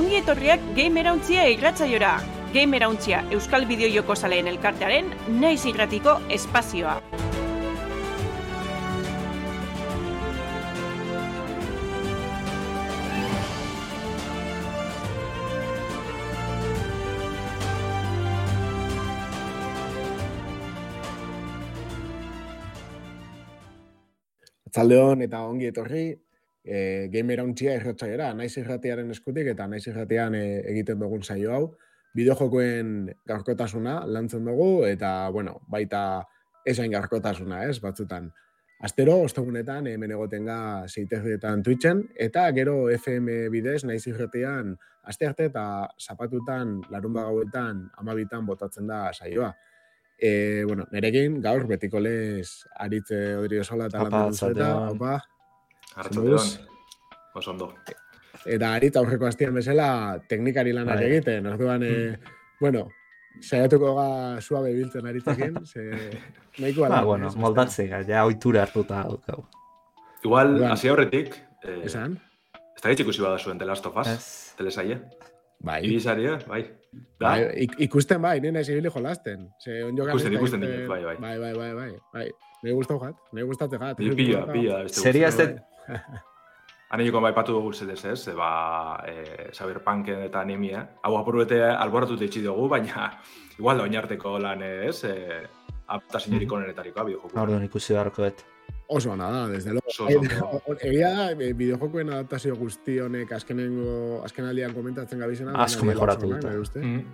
ongi etorriak Gamerauntzia irratzaiora. Gamerauntzia Euskal Bideojoko Zaleen elkartearen naiz irratiko espazioa. Atzaldeon eta ongi etorri, e, gamer hauntzia erratzaiera, naiz erratiaren eskutik eta naiz erratian e, egiten dugun saio hau. Bideojokoen garkotasuna lantzen dugu eta, bueno, baita esain garkotasuna, ez, batzutan. Astero, ostegunetan, hemen egoten ga zeiterrietan Twitchen, eta gero FM bidez, naiz irratian, aste arte eta zapatutan, larun bagauetan, amabitan botatzen da saioa. E, bueno, nerekin, gaur, betiko lez, aritze odri osola eta lan opa. Arratxaldeon, oso ondo. Eta aritz aurreko hastian bezala, teknikari lanak Bai. egiten, orduan, e, bueno, saiatuko ga suabe biltzen aritzekin, ze nahikoa Ba, da, bueno, ez? moldatzea, ja ohitura hartuta daukau. Igual, hasi aurretik, eh, Esan? ez da ikusi bada zuen The Last of Us, Ez. telesaie. Bai. Ibisaria, bai. Da, Bai, ik- ikusten bai, nire zibili jolasten. Ze onjo Ikusten, ikusten dinet, bai, bai. Bai, bai, bai, bai. bai. Nire gustau jat, nire gustatze jat. pilla, pilla. Seria guztia, ez bai. Han egiko bai patu dugu zedez ez, e, ba, e, Cyberpunken eta anemia. Hau apurbete alboratu teitsi dugu, baina igual da oinarteko lan ez, e, apta sinerik onenetarikoa bideojoku. Orduan ikusi beharko bet. Oso ona da, desde luego. Oso, oso ondo. Eh, Egia da, eh, bideojokoen adaptazio guzti honek azkenengo, azkenaldian komentatzen gabizena. Asko mejoratu oso uste. Mm.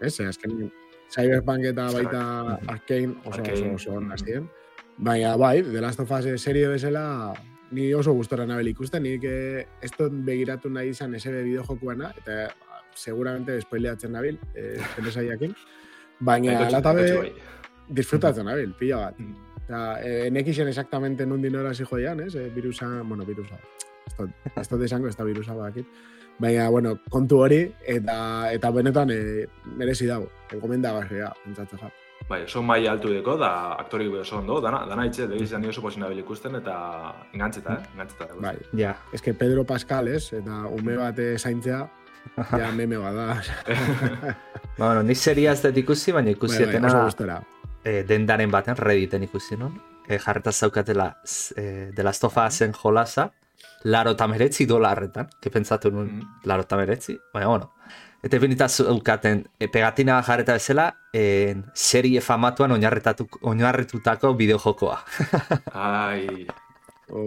Ez, azken Cyberpunk eta baita Mhm. Arkane oso Arcane. oso oso onak Mhm. ziren. Baina bai, The Last of Eh, ni oso gustora nabel ikusten, nik eh, ez dut begiratu nahi izan SB bideojokuana, eta ah, seguramente spoileatzen nabil, eh, telesaiakin. Baina Aikotxu- latabe aikotxu bai. disfrutatzen nabil, pila bat. Mm. Eta, eh, nekixen exactamente nundin hora zi joian, ez? Eh, virusa, bueno, virusa. Ez dut- Ez dut esango, ez da virusa badakit. Baina, bueno, kontu hori, eta eta benetan eh, merezi dago. Engomendagarria, pentsatzen ja. Bai, oso maila altu deko, da aktorik oso ondo, dana, dana itxe, lege izan oso posinabil ikusten, eta engantzeta, eh? Engantzeta. dago. Bai. Ja, Ez que Pedro Pascal, ez? Eta ume bat eh, zaintzea, ja meme bada. ba, bueno, ni seria ez dut ikusi, baina ikusi Bai, bai, etena gustora. eh, dendaren baten Redditen ikusi non. Eh, jarreta zaukatela eh, The Last of Usen jolasa, laro eta meretzi dolarretan, que pentsatu nun Mm. laro eta meretzi, baina bueno. Eta finita zeukaten, e, pegatina jarreta bezala, eh, serie famatuan oinarretatu, oinarritutako bideojokoa. Ai, Oh,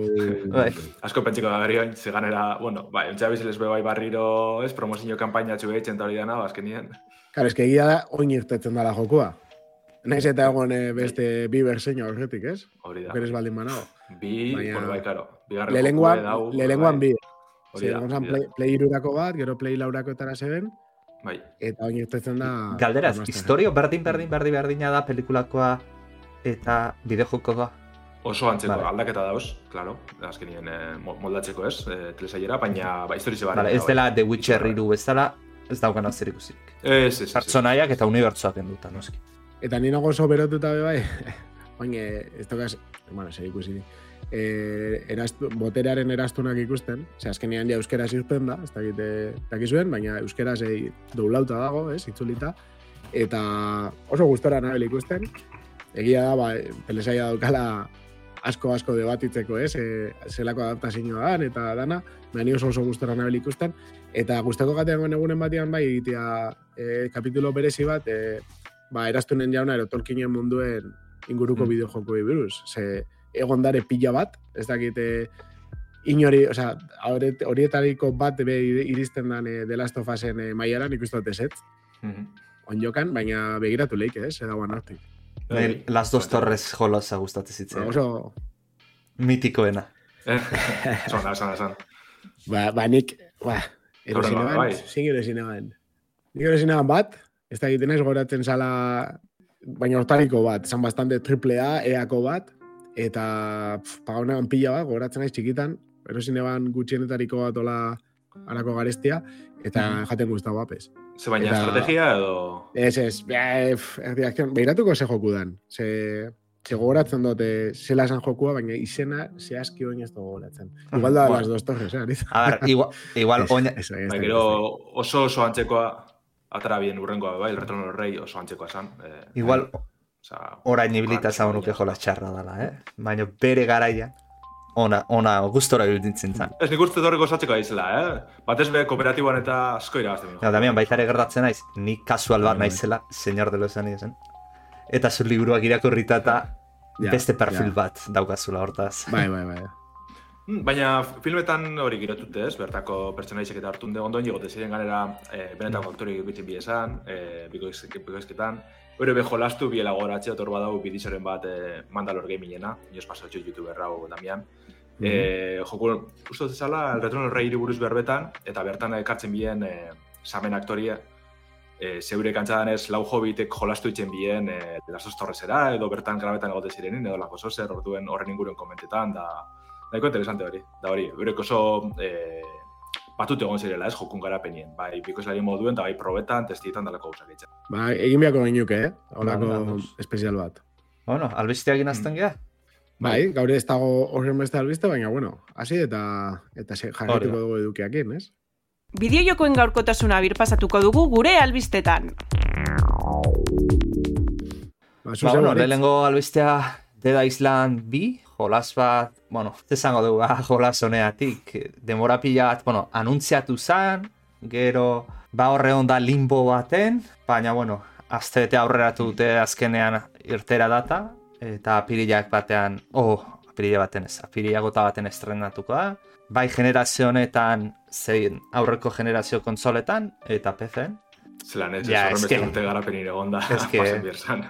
Bai. asko pentsiko da berri oin, zeganera, bueno, bai, ontsa biziles be bai barriro, ez, promozio kampaina txu behitzen eta hori dana, ba, azkenien. Claro, es que egia da, oin irtetzen dala jokua. Naiz eta egon eh, beste bi berseño horretik, ez? Hori da. Berez baldin banago. Bi, Baina- bueno, bai, karo. Bigarren dau, lehenengoan bai, bi. Hori da, zan play, play irurako bat, gero play laurako etara zeben, Bai, eta oin irtetzen da... Galderaz, historio berdin berdin berdin berdina da pelikulakoa eta bideojokoa. oso antzeko Vale. aldaketa dauz, claro, azkenien eh, mo- moldatzeko ez, eh, telesaiera, baina, ba, historize barri. Vale, ez dela The Witcher iru bezala, ez daukana zer ikusirik. Ez, ez, ez. Pertsonaiak eta unibertsuak enduta, noski. Eta ni nago oso berotuta be bai, oin ez tokaz, bueno, zer ikusi ni. Eh, erastu, boterearen erastunak ikusten, ze azkenean ja euskeraz irten da, ez dakite dakizuen, baina euskeraz eh, doulauta dago, ez, itzulita, eta oso gustora nabel ikusten, egia da, ba, telesaia daukala asko asko debatitzeko, ez, e, zelako adaptazioa dan, eta dana, baina ni oso oso gustora nabel ikusten, eta gustako gatean egunen batean bai, egitea e, kapitulo berezi bat, e, ba, eraztunen jauna ero Tolkienen munduen inguruko Mm. bideojokoi buruz. Ze egon dare pila bat, ez dakite inori, osea, horiet- horietariko bat be iristen dan e, The Last of Usen e, mailara, nik uste dut ezetz, Mhm. onjokan, baina begiratu leik, ez, edagoan hartik. Bai, Las dos torres jolosa gustatzen zitzen. Oso, Mitikoena. Eh, Zona, zona, zona. ba, ba nik, ba, eban, bai. zin erosin eban. Nik erosin eban bat, ez da egiten ez goratzen zala, baina hortariko bat, zan bastante triple A, eako bat, eta pf, pagaunean pila bat, goratzen naiz txikitan, erosin eban gutxienetariko bat ola harako garestia, eta jaten guztau bapes. Ze baina Eta- estrategia edo... Ez, ez, eh, erdi akzion, behiratuko ze joku dan. Ze, Ze gogoratzen dute zela esan jokua, baina izena zehazki oin ez gogoratzen. Igual da las dos torres, eh? A ber, igual, igual ez- Bai, gero oso oso antzekoa, atara bien urrengoa, bai, el retorno del rey oso antzekoa esan. Eh, igual Osa, orain ibilita ezagun nuke jola txarra dela, eh? Baina bere garaia, ona, ona, gustora ibiltzen zen. Ez nik uste horreko osatzeko aizela, eh? Batez be kooperatiboan eta asko irabazten. Ja, Damian, baita ere gertatzen naiz, ni kasual bat Bai, bai. naizela, señor de los anillos, Eta zu liburuak irakurrita eta Ja, beste perfil ja. bat daukazula hortaz. Bai, bai, bai. Mm, Baina filmetan hori giratute ez, bertako pertsonaizek eta hartun de ondoen jigote ziren ganera e, benetako aktori bitzen bi esan, e, bikoizketan. Hore be jolastu biela goratzea, tor badau bidizaren bat e, Mandalor Gamingena, inoz pasatxo youtuber hau Damian. E, joku, uste dut zala, el retorno del rey buruz berbetan, eta bertan ekartzen bien e, samen aktoria, e, zeure kantzadan ez lau hobitek jolastu itzen bien e, Lasos Torresera, edo bertan grabetan egote zirenin, edo lako zozer, orduen horren inguruen komentetan, da, nahiko interesante hori, da hori, eurek oso e, batut egon zirela ez, jokun garapenien, bai, bikoizlari moduen, eta bai probetan, testietan dalako gauzak itzen. Ba, egin beharko gainuke, eh? Holako Ba, ados. espezial bat. Bueno, albisteak inazten geha? Bai, gaur ez dago horren beste albiste, baina, bueno, hasi eta eta da. dugu edukiakin, ez? Bideojokoen gaurkotasuna birpasatuko dugu gure albistetan. Ba, Ba, bueno, lehenengo albistea Dead Island bi, jolas bat, bueno, ez esango dugu, ah, jolas honeatik, demora pila bat, bueno, anuntziatu zen, gero, ba horre onda limbo baten, baina, bueno, azte bete aurreratu dute azkenean irtera data, eta apirilak batean, oh, apirila baten ez, apirila gota baten estrenatuko da, bai generazio honetan, zein aurreko generazio konsoletan, eta PC-en, Zelan ez, Ja, horren beste urte garapenin egon da, Eske-.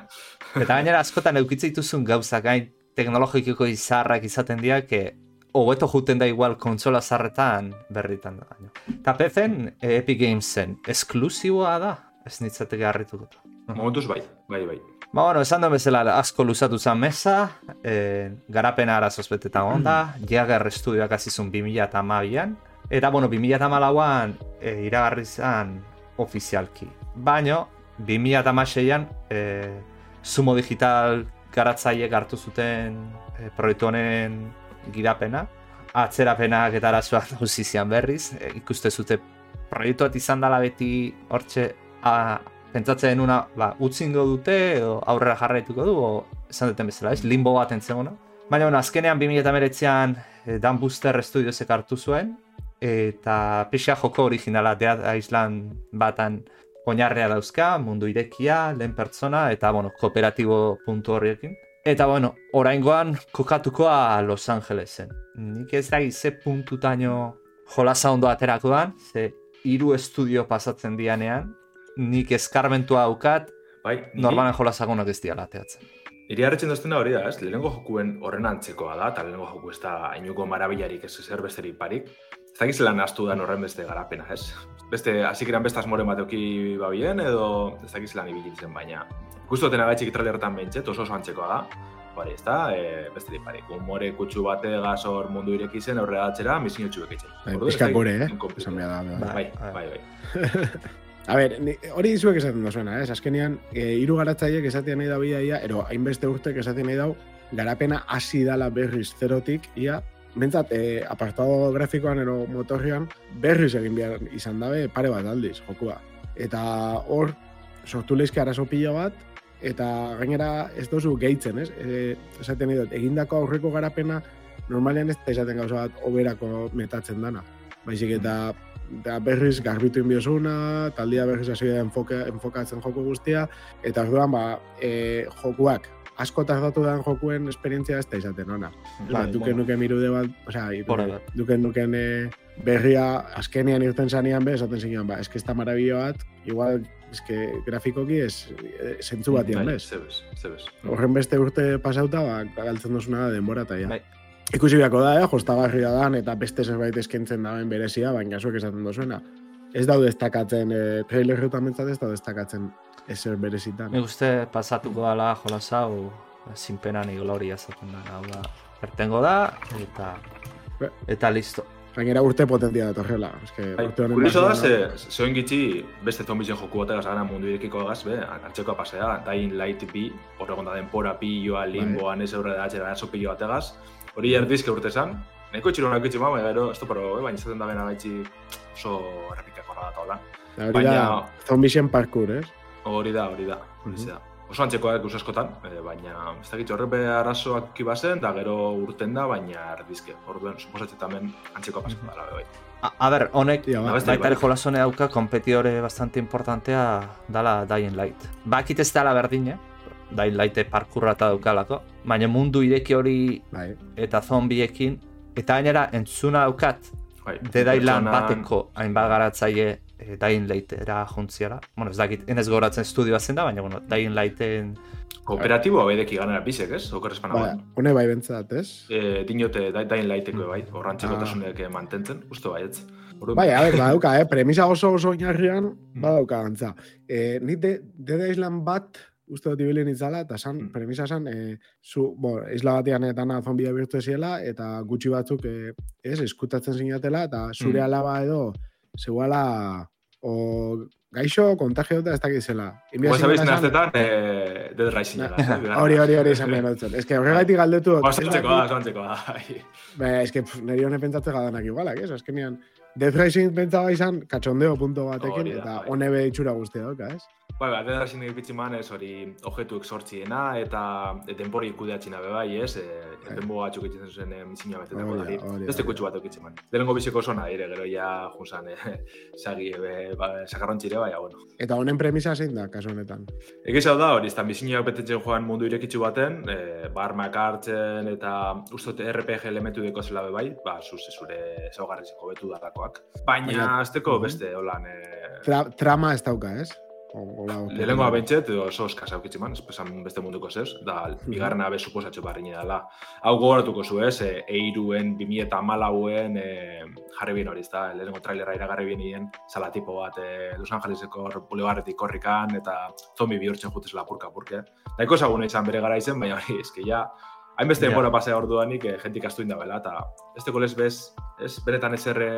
Eta gainera askotan eukitza dituzun gauzak gain teknologikoko izarrak izaten dira, que hobeto juten da igual kontsola zarretan berritan da. Eta PC-en eh, Epic Gamesen esklusiboa da, ez nitzateke harrituko. Momentuz bai, bai, bai. Ba, bueno, esan duen bezala asko luzatu zen mesa, eh, garapena arazoz betetan onda, Jagger Studioak azizun 2008an, eta, bueno, 2008an eh, iragarri zen ofizialki. Baino, 2008an eh, Sumo Digital garatzaileek hartu zuten eh, proiektu honen girapena, atzerapenak eta arazoak dauzi zian berriz, eh, ikuste zute proiektu bat izan dela beti hortxe a, pentsatzen una, ba, utzingo dute edo aurrera jarraituko du, o esan duten bezala, ez, limbo bat entzegona. Baina, bueno, azkenean 2008an eh, Dan Booster Studiosek hartu zuen, eta pixa joko originala Dead Island batan oinarrea dauzka, mundu irekia, lehen pertsona, eta, bueno, kooperatibo puntu horriekin. Eta, bueno, oraingoan kokatukoa Los Angelesen. Nik ez da ze puntutaino jolasa ondo aterako dan, ze hiru estudio pasatzen dianean, nik eskarmentua daukat, Bai, normalen jolasagonak ez diala ateatzen. Iri harritzen doztena hori da, ez? Lehenengo jokuen horren antzekoa da, eta lehenengo joku ez da hainuko marabillarik ez zer besterik parik. Ez dakiz lan astu dan horren beste garapena, ez? Beste, hasik eran beste asmoren bateuki babien, edo ez dakiz lan ibilitzen, baina... Gusto dena gaitxik trailertan behintzet, oso oso antzekoa da. Hori, ez da, e, besterik parik. Humore kutsu bate gazor mundu ireki zen, aurrera atzera, misin utxu bekitzen. Bai, dakit gore, eh? Esan behar da. bai. Bai, bai, bai. A ber, ni, hori zuek esaten dozuena, ez? Azkenean, e, hiru garatzaileek esaten nahi dau ia, ia, ero hainbeste urtek esaten nahi dau, garapena hasi dala berriz zerotik, ia, bentsat, e, apartado grafikoan ero motorrean, berriz egin behar izan dabe pare bat aldiz, jokua. Eta hor, sortu leizke arazo pila bat, eta gainera ez dozu gehitzen, ez? E, esaten dut, egindako aurreko garapena, normalean ez da esaten gauza bat oberako metatzen dana. Baizik eta da berriz garbitu inbiozuna, taldia berriz hasi da enfoka, enfokatzen joko guztia, eta orduan ba, e, jokuak asko tardatu dan jokuen esperientzia ez da izaten ona. Bai, Ba, duken bueno. nuke mirude bat, osea, Hora da. duken nuken e, berria azkenean irten zanean be, esaten zinean, ba, eske ez da maravilla bat, igual, eske grafikoki ez, e, zentzu batian, Bai, bez? zebez, zebez. Horren beste urte pasauta, ba, galtzen duzuna da denbora eta ja. Bai. Ikusi beharko da, eh, jostagarria dan, eta beste zerbait eskentzen daben berezia, baina zuek esaten dozuena. Ez daude destakatzen, e, trailerretan mentzat ez daude destakatzen ezer berezitan. Nik uste pasatuko dala jolas hau sinpena ni gloria zaten da. Hau da, ertengo da, eta Be- eta listo. Gainera urte potentia da torrela. Eske, Bai, urte honen Kurioso da, ze, zeoin gitxi beste zombizien joku bategaz gara mundu irekiko agaz, be, antzeko pasea, Dying Light bi, horregon da denpora pilloa, limboan, ez aurre da atxera pillo bategaz, hori erdizke urte zan, nahiko txiro nahiko txima, baina gero, esto pero, eh, baina izaten da bena gaitxi oso errepikako da hola. Da, hori baina- da, zombixen parkour, ez? Hori da, hori da, hori Mhm. da. Oso antzekoa gus askotan, eh, baina ez dakit horrepe arazoak kibazen, da gero urten da, baina erdizke. Orduen, suposatzen hemen antzekoa pasako dela, bai. A, a ber, honek, Ia, ba. baita ere bai. jolasone dauka kompetidore bastante importantea dala Dying Light. Bakit ez dela berdine, Dying Light parkurra eta daukalako, baina mundu ireki hori Bai. eta zombiekin, eta gainera entzuna daukat, Bai, Dead Island bateko hainbat garatzaile eh, Dying Lightera juntziara. Bueno, ez dakit, enez goratzen estudioa zen da, baina bueno, Dying Lighten Kooperatiboa bedeki ganera bisek, ez? Oker espan Ba, hone bai bentzat, ez? e, dinote da, dain laiteko bai, Ah. horrantzekotasunek ah. mantentzen, uste baietz. Orduan, Bai, a ber, badauka, eh? premisa oso oso oinarrian, Mm. badauka gantza. Eh, nik de, Dead Island bat, uste dut ibili nitzala, eta san, Mm. premisa san, eh, zu, bo, isla batean eta na zombia birtu ziela, eta gutxi batzuk, eh, ez, eskutatzen zinatela, eta zure Mm. alaba edo, zeuala, o, gaixo, kontagio eta ez dakizela. Guaz abeizen aztetan, e, Dead Rising eh, Hori, hori, hori izan behar dutzen. Ez que horregaitik galdetu. dut, ez Osantzeko dakit- da, osantzeko da. bai. Ba, es que pff, niri honen pentsatze gadanak igualak, ez? Azkenean, Death Rising pentsaba izan katxondeo punto batekin, eta bai. hone be itxura guztia dauka, ez? Bai, ba, Dead Rising egipitzi man, ez hori objetuek sortziena, eta e, denpori kudeatxina be bai, ez? E, Bai. denbo batzuk egiten zuen e, mizina betetako da, dari. hori da, Beste kutsu bat eukitzi man. Lehenengo biziko oso dire, gero ja junzan, e, sagi, e, ba, sakarrontxire, baina, bueno. Eta honen premisa zein da, kasu honetan. Egiz hau da, hori, ez da bizinak betetzen joan mundu irekitzu baten, e, barmak hartzen eta uste dut RPG elementu deko zela be bai, ba, zuz, zure zaugarriziko betu darakoak. Baina, azteko beste, holan, e, Tra trama ez dauka, ez? Lehenengoa bentset, edo oso eskasa aukitzi man, espesan beste munduko zez, da, bigarrena be suposatxo barri dela. Hau gogoratuko zu ez, e, eiruen, 2000 eta malauen, e, jarri bien hori, da, lehenengo trailerra iragarri bien nien, salatipo bat, e, Los Angeleseko bulegarretik korrikan, eta zombi bihurtzen jutez lapurka-purke. Nahiko ezaguna izan bere gara izen, baina hori, eski ja, hainbeste denbora pasea orduanik, e, jentik astu indabela, eta ez teko lez bez, ez benetan ez erre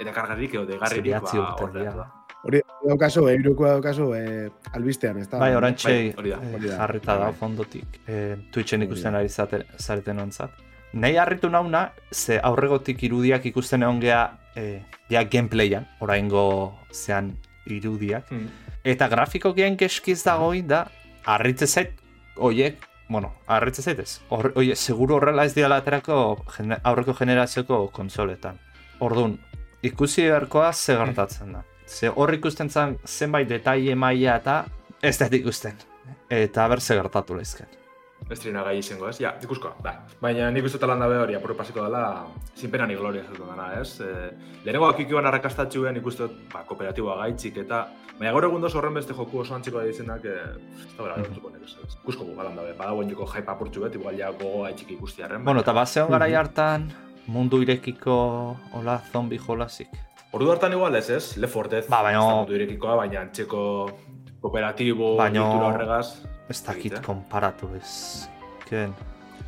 ere kargarik edo degarririk, ba, Hori daukazu, eiruko daukazu, eh, albistean, ez da? Bai, orantxe Bai, da, jarrita da Bai. fondotik. E, Twitchen ikusten ari zareten ontzat. Nei harritu nauna, ze aurregotik irudiak ikusten egon gea, e, ja gameplayan, oraingo zean irudiak. Hmm. Eta grafikokien keskiz dagoin da, harritze zait, oiek, bueno, harritze zaitez. Hor, oie, seguru horrela ez dira aterako aurreko generazioko konsoletan. Orduan, ikusi beharkoa ze gertatzen da. Ze hor ikusten zen zenbait detaile maila eta ez da ikusten. Eta ber ze gertatu lehizken. Estrina gai izango, ez? Ja, ikusko, da. Baina nik uste talan dabe hori, apurre pasiko dela, zinpena ni gloria zatu dana, ez? E, lehenengo akikioan arrakastatxuen ikuste dut, ba, kooperatiboa gaitzik eta Baina gaur egun doz horren beste joku oso antziko da izenak, e, ez da bera, lortuko nik, ez? Ikusko gu galan dabe, badagoen joko hype apurtxu bet, igual ja gogo gaitxik ikustiarren. Bueno, eta bazeon gara Mhm. hartan mundu irekiko hola zombi jolasik. Ordu hartan igual ez, ez? Left 4 Dead, Ba, baina- ez irekikoa, baina antxeko kooperatibo, kultura horregaz. Ez dakit konparatu ez. Ken.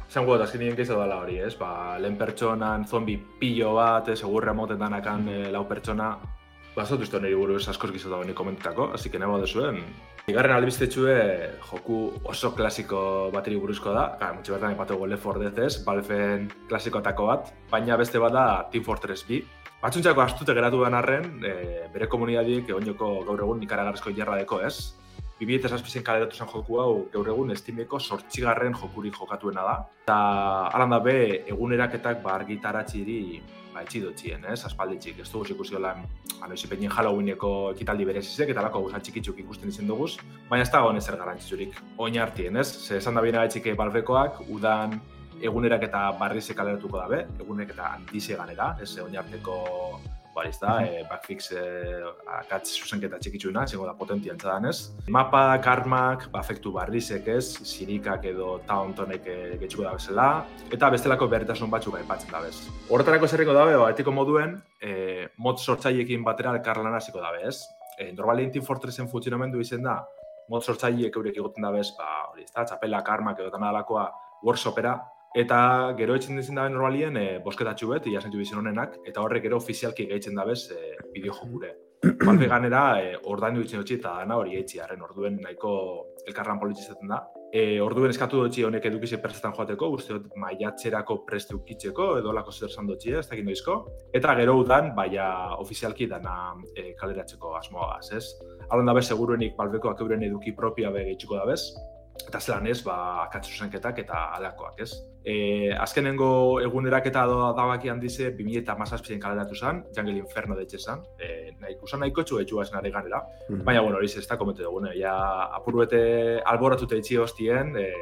Esan guot, azkenien geizo dela hori, ez? Ba, lehen pertsonan zombi pillo bat, eh, segurra moten danakan eh, lau pertsona, ba, zautu izto niri buruz askoz gizo da honi komentetako, así que nebo duzuen. Bigarren albistetxue joku oso klasiko bateri buruzko da, gara, mutxe bertan ipatu Left 4 Dead ez, Valveen klasikoetako bat, baina beste bat da Team Fortress 2. Batzuntzako astute geratu den arren, e, bere komunitateek egonjoko gaur egun ikaragarrizko jarra deko ez, 2007 kaleratu zen joku hau gaur egun estimeko sortxigarren jokurik jokatuena da. Eta alan da be, eguneraketak ba, argitaratxiri ba, etxidotxien, ez? Aspalditxik, ez dugu ikusi holan, anoiz ipenien Halloweeneko ekitaldi berezizek, eta lako gauza txikitzuk ikusten izen duguz, baina ez da ezer garantzurik. Oin hartien, ez? Ze esan da bina etxike balbekoak, udan egunerak eta barrize kaleratuko dabe, egunerak eta handize ganera, ez oin arteko bariz da, e, backfix e, akatz zuzenketa txikitsuena, zengo da potentian txadan ez. Mapak, armak, efektu barrizek ez, sirikak edo tauntonek e, getxuko da bezala, eta bestelako berritasun batzuk aipatzen da bez. Horretarako zerriko dabe, ba, etiko moduen, e, mod sortzaileekin batera elkarlan hasiko dabe ez. E, normalien Team Fortressen funtzionamendu izen da, mod sortzaileek eurek egoten dabez, ba, hori ez da, txapelak, armak edo tanadalakoa workshopera Eta gero etxen dizen dabe normalien e, bosketatxu bet, ia zentu bizin honenak, eta horrek gero ofizialki gehitzen dabez e, bideo jokure. Balbe ganera, e, ordaindu ditzen hotxi eta dana hori eitzi arren, orduen nahiko elkarran politizatzen da. E, orduen eskatu dutxi honek edukize perzetan joateko, uste dut maiatzerako preste ukitzeko, edo lako zer zan dutxi ez, dakin doizko. Eta gero udan, baina ofizialki dana e, kaleratzeko asmoa gaz, ez? Alon dabe, seguruenik balbeko akeuren eduki propia be gehitxuko dabez, eta zelan ez, ba, akatzu zenketak eta alakoak, ez? E, azkenengo eguneraketa doa dabaki handize, 2000 eta mazazpien kaleratu zen, Jungle Inferno de zen, e, nahi ikusan nahiko txu etxua esan ari ganera, Mhm. baina, bueno, hori ez da komentu dugu, ja, apuruete alboratute etxi hostien, e,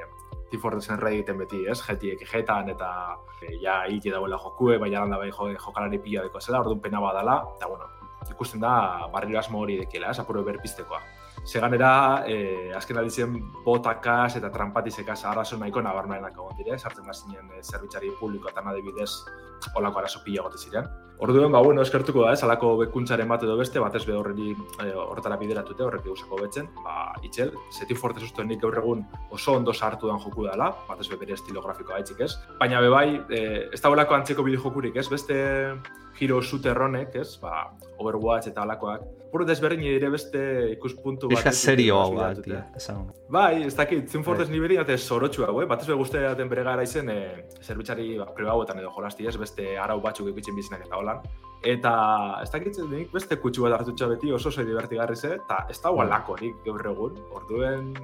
Team Fortress rei egiten beti, ez? Jetiek jetan eta e, ja hile dauela jokue, baina landa bai jo, jokalari pila deko zela, orduan pena badala, eta bueno, ikusten da barriro asmo hori dekiela, ez? Apuro berpiztekoa. Seganera, eh, azken aldizen botakaz eta trampatizekaz arazo nahiko nabarmenak egon dire, sartzen da zinen eh, zerbitzari publiko eta nadibidez olako arazo pila gote ziren. Orduan, ba, bueno, eskertuko da, ez, alako bekuntzaren bat edo beste, batez be horreri eh, horretara bideratute, horrek egusako betzen, ba, itxel, Seti Forte nik gaur egun oso ondo sartu dan joku dela, batez be bere estilo grafikoa haitzik ez, baina be bai, eh, ez da olako antzeko bideo jokurik, ez, beste giro shooter honek, ez, ba, Overwatch eta alakoak, puro desberdin dire beste ikuspuntu Pixka batetik serio hau bat, esan. Bai, ez dakit, Team Fortress Bai. ni ate sorotxu hau, eh? Batez be daten bere gara izen, eh, zerbitxari ba, pribauetan edo jolasti ez, beste arau batzuk ikutzen bizinak eta holan. Eta ez dakit, nik beste kutsu bat hartutxa beti oso oso divertigarri ze, eta ez da lakorik gaur egun, orduen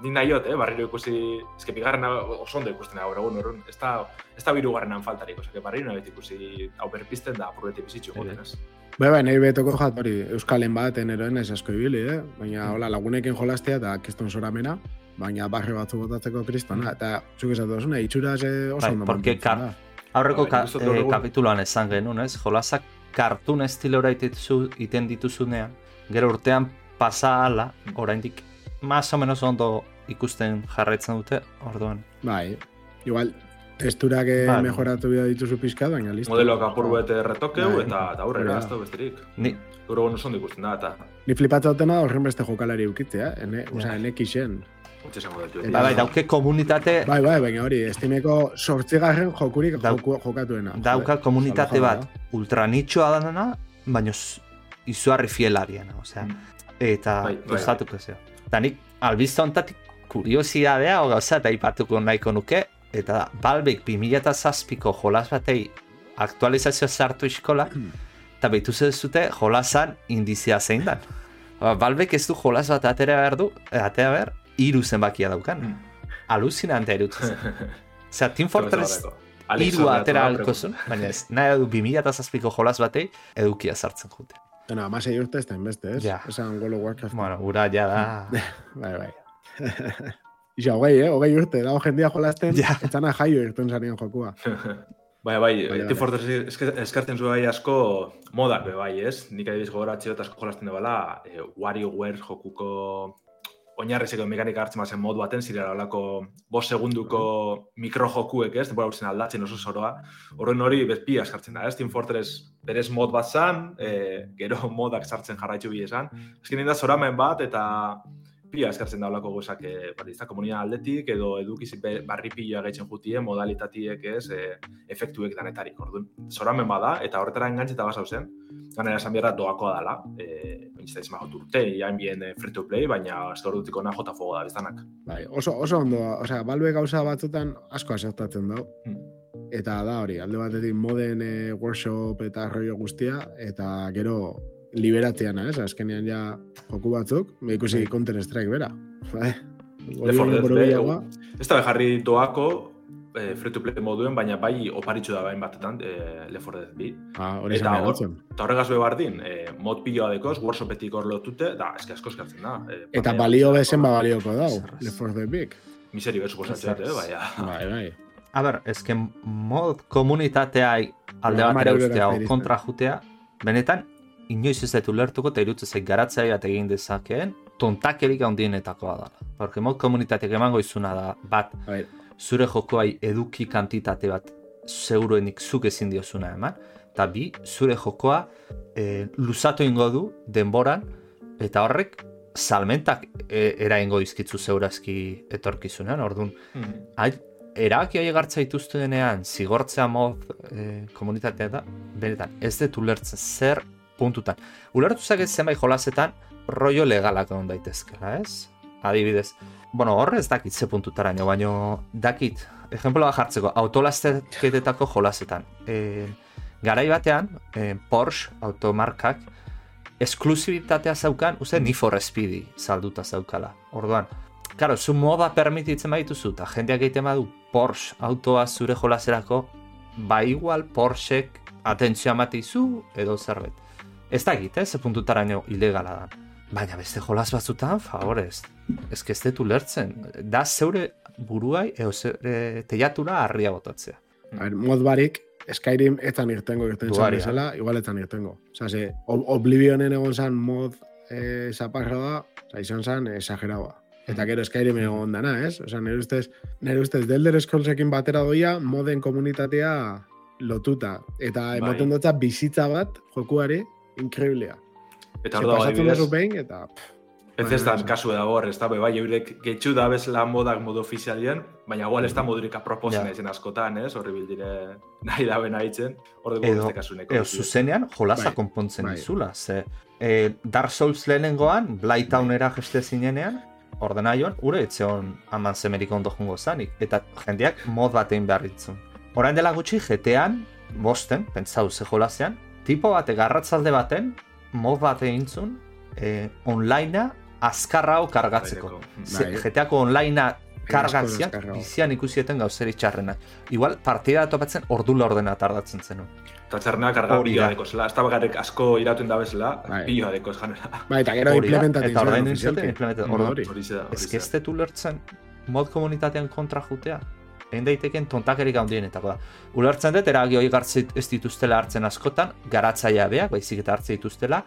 nik nahiot, eh, barriro ikusi, eske bigarren oso ondo ikusten gaur egun, orduan, ez da, ez da birugarrenan faltarik, osea, barriro nahi ikusi hau berpizten da apurreti bizitxu Ere. goten, ez? Bai, bai, nahi betoko jat hori, Euskalen baten eroen ez asko ibili, eh? Baina, hola, lagunekin jolastea eta kiston soramena, baina barri batzu botatzeko kristona, eta zuk esatu duzuna, itxuraz eh, oso Bai, ondo porque mantentzen ka- da. Aurreko Bai, ka, eh, kapituloan esan genuen, ez? Jolasak kartun estilora itezu, iten dituzunean, gero urtean pasa ala, oraindik más o menos ondo ikusten jarraitzen dute, orduan. Bai, igual, testurak eh, Bai. mejoratu bida dituzu pizka, baina listo. Modeloak apur bete retokeu Bai. eta, eta aurrera, ez da besterik. Ni, egun oso ondo ikusten da, eta Ni flipatza dutena horren beste jokalari ukitzea, ene, Ja. osea, enek isen. bai, bai, dauke komunitate, Bai, bai, baina hori, estimeko sortzigarren jokurik Dau- joku, jokatuena. dauka komunitate bat ultranitxoa dana, baina z- izugarri fielariana, osea. Mm. Eta Bai, bai, zeo. Eta nik albizta ontatik kuriosidadea, o gauza, eta ipatuko nahiko nuke, eta da, Balbek 2007ko jolas batei aktualizazio sartu iskola, eta behitu zute jolasan indizia zein dan. Ba, Balbek ez du jolas bat atera behar du, eh, atera behar, hiru zenbakia daukan. Mm. Alucinante irutzen. Osea, Team Fortress Horreatu atera da, halko zuen, baina ez, nahi du 2007ko jolas batei edukia sartzen jute. Eta amasei urte ez da inbeste, ez? Ja. Esan World of Warcraft. Bueno, ura ja da... Bai, bai. Ixa, hogei, eh? Hogei urte, dago jendia jolasten, Ja. etzana jaio irten zanien jokua. Bai, bai, Bai, Team bai. Fortress eskartzen zuen bai asko modak be bai, ez? Nik adibiz gogoratxe dut asko jolasten dela, e, WarioWare jokuko oinarrizeko mekanika hartzen bazen modu baten, zirela olako bos segunduko mikrojokuek, ez? Denbora urtzen aldatzen oso zoroa. Horren hori bezpia eskartzen da, ez? Team Fortress berez mod bat zan, e, gero modak sartzen jarraitu bi esan. Ezkin da zoramen bat, eta pila eskartzen da olako gozak, e, bari, ez da komunidad aldetik, edo edukiz barri pila gaitzen jutie, modalitatiek ez, e, efektuek danetarik, orduan. Zoramen bada, eta horretara engantzeta basau zen, ganera esan behar doakoa dela, e, bintzita izan bagot urte, jain bien e, free to play, baina ez da ordutik ona jota fogo da biztanak. Bai, oso, oso ondo, osea, balbe gauza batzutan asko asertatzen dau. Hmm. Eta da hori, alde batetik moden eh, workshop eta rollo guztia, eta gero liberatzeana, ez? Azkenean ja joku batzuk, me ikusi Counter Strike bera. Bai. Left 4 Dead, be, borobilagoa. Ez da jarri doako, e, free to play moduen, baina bai oparitxu da bain batetan, e, Left 4 Dead bi. Ah, hori Eta hor- Eta horregaz be bardin, e, mod piloa dekoz, workshopetik hor lotute, da, eske asko eskartzen da. E, Eta balio bezen ba balioko dau. Left 4 Dead Big. Miseri bet suposatzen eh, Zerraz. baina. Bai, bai. A ber, ezke mod komunitatea alde batera ustea kontra jutea, benetan, inoiz ez dut ulertuko eta irutze zait garatzea bat egin dezakeen, tontakerik handienetakoa da. Porque mod komunitateak emango izuna da, bat, zure jokoai eduki kantitate bat seguruenik zuk ezin diozuna eman, eta bi, zure jokoa e, luzatu ingo du denboran, eta horrek salmentak e, eraingo dizkitzu zeurazki etorkizunean, orduan, Mhm. Hai, erabaki hori gartza denean, zigortzea mod e, komunitatea da, benetan, ez dut ulertzen zer puntutan. Ulertu zaket zenbait jolasetan, rollo legalak egon daitezkela, ez? Adibidez, bueno, horre ez dakit ze puntutara, baina dakit, ejemploa jartzeko, autolasteketetako jolasetan. E, garai batean, e, Porsche automarkak, esklusibitatea zaukan, uste, Need for Speedy salduta zaukala. Orduan, Karo, zu moda permititzen baituzu, eta jendeak egiten badu Porsche autoa zure jolaserako, ba igual Porschek atentzioa matizu edo zerbait. Ez da egite, ze puntutara ilegala da. Baina beste jolas batzutan, favorez, ez ez dut ulertzen. Da zeure buruai, eo zeure teiatura harria botatzea. A ver, mod barik, Skyrim etan irtengo irten zan bezala, igual etan irtengo. Osa, ze, Oblivionen egon zan mod eh, zaparra da, oza, izan zan esageraua. Eta gero Skyrim egon dana, ez? Osa, nire ustez, nire ustez, Delder Scrollsekin batera doia, moden komunitatea lotuta. Eta Bai. emoten dutza bizitza bat, jokuari, inkreblea. Eta hor dago adibidez, behin, eta... ez ez da kasu da hor, ez da, bai, eurek getxu da bezala modak modu ofizialien, baina igual ez da modurik aproposen Ja. ezen askotan, ez? Horri bildire nahi da bena hitzen, hor dugu beste kasuneko. edo zuzenean jolasa Bai, konpontzen bai. dizula. Ze, e, Dark Souls lehenengoan, Blighttownera jeste zinenean, ordenaion, ure etzeon aman zemerik ondo jungo zanik. Eta jendeak mod batein behar ditzun. Orain dela gutxi, jetean, bosten, pentsau ze jolasean, tipo bate garratzalde baten, mod bat egintzun, e, onlinea azkarra hau kargatzeko. Bai. jeteako onlinea kargatziak, azkarrago. bizian ikusieten gauzeri txarrena. Igual, partida topatzen ordula ordena tardatzen zenun. Eta txarrenak karga da. deko zela, ez da bakarrik asko iratuen da bezala, Bai. pila deko janela. Ba, eta gero implementatzen eta hori. Hori ze da, Ez dut ulertzen mod komunitatean kontra jutea. Egin daiteken tontakerik handienetako da. Ulertzen dut, eragi hori gartzit ez dituztela hartzen askotan, garatzaia beak, baizik eta hartzen dituztela,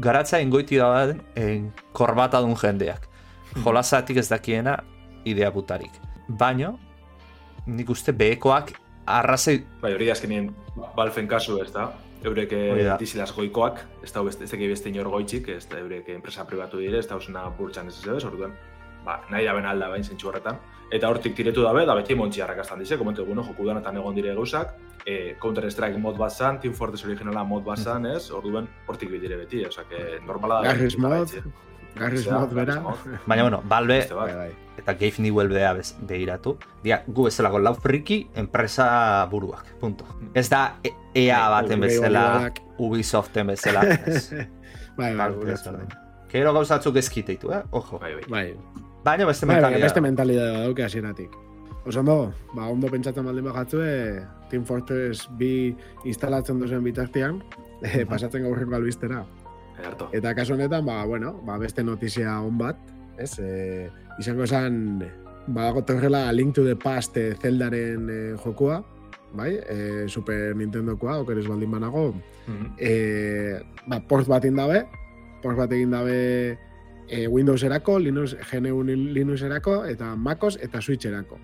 garatza ingoiti da en, korbata dun jendeak. Jolazatik ez dakiena idea butarik. Baino, nik uste behekoak arrazei Bai, hori azkenien balfen kasu, ez da? Eurek dizilaz goikoak, ez da beste, ez beste inor goitzik, ez da eurek enpresa pribatu dire, ez da osuna burtsan ez ez orduan, ba, nahi da ben alda bain zentsu horretan. Eta hortik tiretu dabe, da beti montxi harrakastan dize, komentu egun, joku danetan egon dire gauzak, e, Counter Strike mod bat zan, Team Fortress originala mod bat zan, ez? Orduan, hortik bidire beti, osea, que normala da. Garry's bai, mod, Zera, mod bera. Baina, bueno, Valve. Bai, bai. eta Gabe Newell beha bez- behiratu. Dia, gu bezalako lau friki enpresa buruak, punto. Ez da E- EA baten Bai, bezala, Oliverak. Ubisoften bezala. ez. Bai, bai, Valve gure bezala. Kero gauzatzuk ezkiteitu, eh? Ojo. Bai, bai. Bai, Baina beste bai, bai, mentalidad. beste mentalidad dauke hasieratik. Oso ondo, ba, ondo pentsatzen baldin bajatzue, Team Fortress bi instalatzen duzen bitartean, eh, pasatzen gaurrengo albistera. Ederto. Eta kasu honetan, ba, bueno, ba, beste notizia on bat, ez? E, izango esan, badago torrela Link to the Past e, Zeldaren e, jokua, bai? E, Super Nintendokoa, okeres baldin banago, Mhm. e, ba, port bat indabe, port bat egin dabe e, Windowserako, Linux, GNU Linuxerako, eta MacOS eta Switcherako.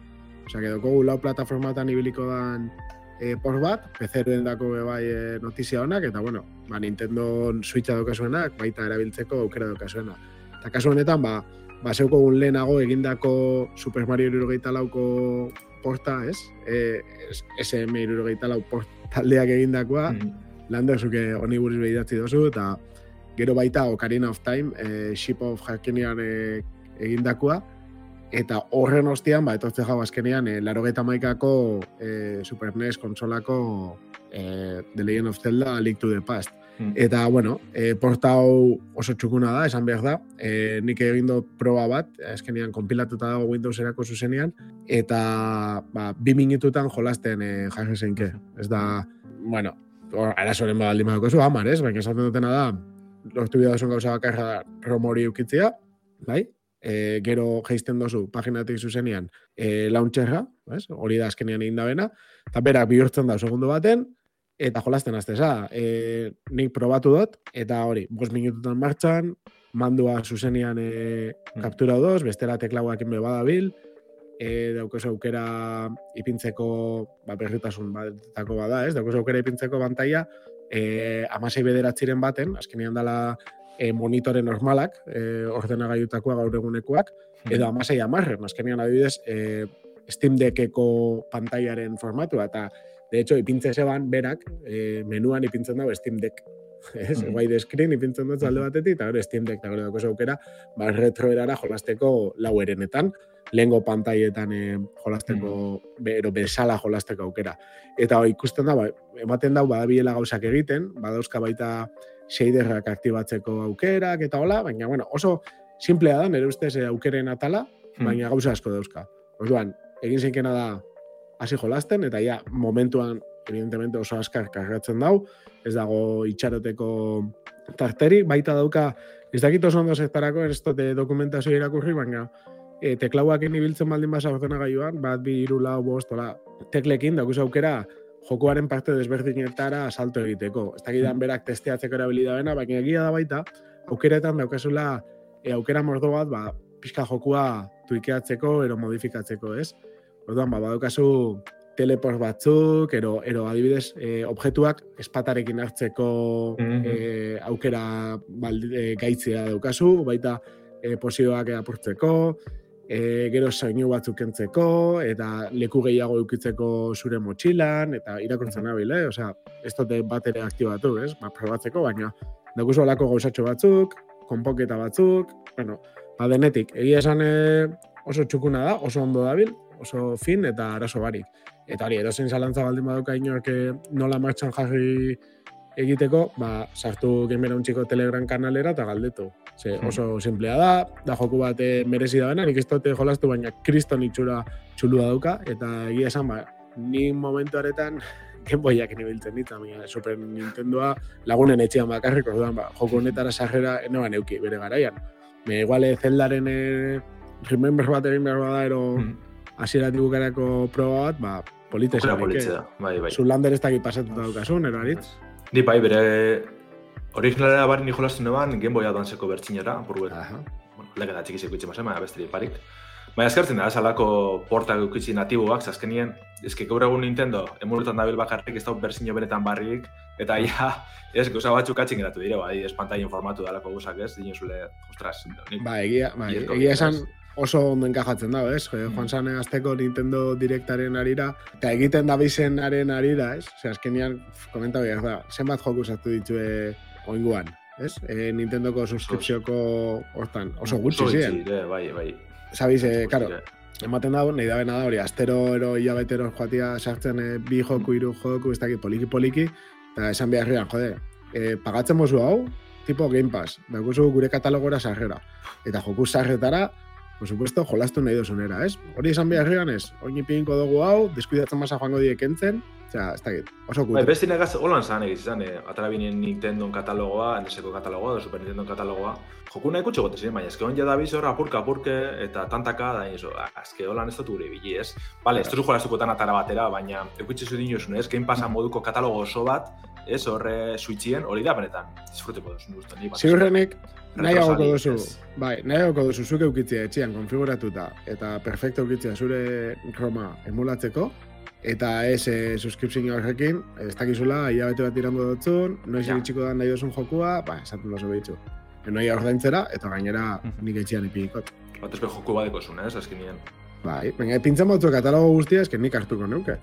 Osea, que dokogu lau plataformatan ibiliko dan e, port bat, PC-ren dako be bai e, notizia honak, eta bueno, ba, Nintendo Switcha daukazuenak, baita erabiltzeko aukera daukazuena. Eta kasu honetan, ba, ba zeukogun lehenago egindako Super Mario 64ko porta, ez? E, es- SM 64 port taldeak egindakoa, Mhm. Lander, zuke honi buruz behidatzi dozu, eta gero baita Ocarina of Time, e, Ship of Harkinian e, egindakoa, eta horren ostian, ba, etortze jau azkenean, e, laro maikako e, Super NES konsolako e, The Legend of Zelda Link to the Past. Mhm. Eta, bueno, e, porta hau oso txukuna da, esan behar da. E, nik egin dut proba bat, azkenean konpilatuta dago Windowserako zuzenean, eta ba, bi minututan jolasten e, jarri zeinke. Ez da, bueno, arazoren baldin badako zu, hamar, ez? Baina esaten dutena da, lortu bida duzun gauza bakarra da romori ukitzea, bai? E, gero geisten dozu paginatik zuzenean e, launcherra, ez? hori da azkenean egin da bena, eta berak bihurtzen da segundo baten, eta jolasten azteza. E, nik probatu dut, eta hori, bos minututan martxan, mandua zuzenean e, kaptura doz, bestela teklauak enbe badabil, e, daukoz aukera ipintzeko ba, berritasun batako bada, ez? Daukoz aukera ipintzeko bantaia e, amasei bederatziren baten, azkenean dala e, monitore normalak, e, ordenagailutakoa gaur egunekoak, edo amasei amarren, azkenean adibidez, e, Steam Deckeko pantaiaren formatua, eta de hecho, ipintze zeban berak, e, menuan ipintzen dago Steam Deck. Ez, Mhm. wide screen ipintzen dut alde batetik, eta gero Steam Deck, eta gero dago aukera, ba, retroerara jolasteko lau erenetan, lehengo pantaietan e, jolasteko, bero bezala jolasteko aukera. Eta hoi, ikusten da, ba, ematen dau, badabilela gauzak egiten, badauzka baita shaderrak aktibatzeko aukerak, eta hola, baina, bueno, oso simplea da, nire ustez eh, aukeren atala, Hmm. baina gauza asko dauzka. Orduan, egin zeinkena da hasi jolasten, eta ja, momentuan, evidentemente oso askar kargatzen dau, ez dago itxaroteko tarteri, baita dauka, ez dakit oso ondo zertarako, ez dute dokumentazio irakurri, baina e, teklauak ibiltzen baldin basa ordenagailuan, bat, bi, iru, lau, bost, hola, teklekin daukuz aukera jokoaren parte desberdinetara salto egiteko. Ez dakidan berak testeatzeko erabili da bena, baina egia da baita, aukeretan daukazula e, aukera mordo bat, ba, pixka jokua tuikeatzeko, ero modifikatzeko, ez? Orduan, ba, badaukazu teleport batzuk, ero, ero adibidez, e, objektuak espatarekin hartzeko Mhm. e, aukera baldi, e, gaitzea daukazu, baita e, posioak apurtzeko, e, gero soinu batzuk kentzeko, eta leku gehiago eukitzeko zure motxilan, eta irakurtzen nabil, eh? Osea, ez dute bat ere aktibatu, ez? Ba, probatzeko, baina daukuzu olako gauzatxo batzuk, konpoketa batzuk, bueno, ba, denetik, egia esan e, oso txukuna da, oso ondo dabil, oso fin eta arazo barik. Eta hori, erozein zalantza baldin baduka inork eh, nola martxan jarri egiteko, ba, sartu gamera untxiko telegram kanalera eta galdetu. Ze Hmm. oso simplea da, da joku bat eh, merezi da bena, nik ez dute jolastu, baina kriston itxura txulua dauka, eta egia esan, ba, ni momentu honetan Gameboyak nibiltzen dit, baina Super Nintendoa lagunen etxean bakarrik, orduan, ba, joko honetara sarrera enoan euki bere garaian. Me igual eh, Zeldaren eh, remember bat egin behar bada, ero Hmm. hasieratik bukarako proba bat, ba, eh? da, bai, bai. Zulander ez dakit pasatuta daukasun, ero aritz? Ni bai, bere originalera bari ni jolastu neban Game Boy Advanceko bertxinera, burbuet, Aha. bueno, lege da txikizeko itxe mazen, baina besterik parik. Baina eskertzen da, esalako portak eukitzi natiboak, zaskenien, ezke gaur egun Nintendo, emuletan dabil bakarrik ez da berzino benetan barrik, eta ja, ez, gauza batzuk atxin geratu dire, bai, ez pantaien formatu dalako guzak ez, dinozule, ostras, nik, Ba, egia, ba, egia esan oso ondo enkajatzen dago, ez? Mm. Joan zane azteko Nintendo Directaren arira, eta egiten da bizenaren arira, ez? Ose, azkenian, komenta behar da, zenbat joku sartu ditue oinguan, ez? E, Nintendoko subskripzioko hortan, oso gutxi ziren. dire, bai, bai. Sabiz, eh, karo, dire. ematen dago, nahi da bena da hori, astero ero hilabetero joatia sartzen eh, bi joku, hiru joku, ez dakit poliki-poliki, eta esan beharrian, jode, eh, pagatzen mozu hau, tipo Game Pass, daukuzu gure katalogora sarrera. Eta joku sarretara, por supuesto, jolastu nahi dozunera, ez? Hori esan beharrian ez, oin ipinko dugu hau, deskuidatzen masa joango diek entzen, osea, ez dakit, oso Bai, kutre. beste negaz, holan zan egiz izan, eh, atara binen Nintendo katalogoa, NESeko katalogoa, Super Nintendo katalogoa. Joku nahi kutxe gote ziren, baina eske hon jada bizor, apurka, apurke, eta tantaka, da, iso, eske holan ez dut gure bili, ez? Bale, ez duzu jolastukotan atara batera, baina eukitxe zu dinozun, ez? Game Passa moduko katalogo oso bat, ez, horre suitzien, hori da benetan, disfruteko duzu, uste, ni bat. Nahiagoko Retrosari, duzu, bai, nahiagoko duzu zuke eukitzea etxean konfiguratuta eta perfecto eukitzea zure Roma emulatzeko, eta ez e, suskripzio horrekin, ez dakizula, hilabete bat irango dutzun, noiz Ja. iritsiko da nahi duzun jokua, ba, esaten dozu behitzu. Enoi ordaintzera, eta gainera Mhm. nik etxean ipikot. Bat ezbe joku badeko zuen, ez, azkenien. Bai, baina pintzen batzu katalogo guztia, eske nik hartuko neuke.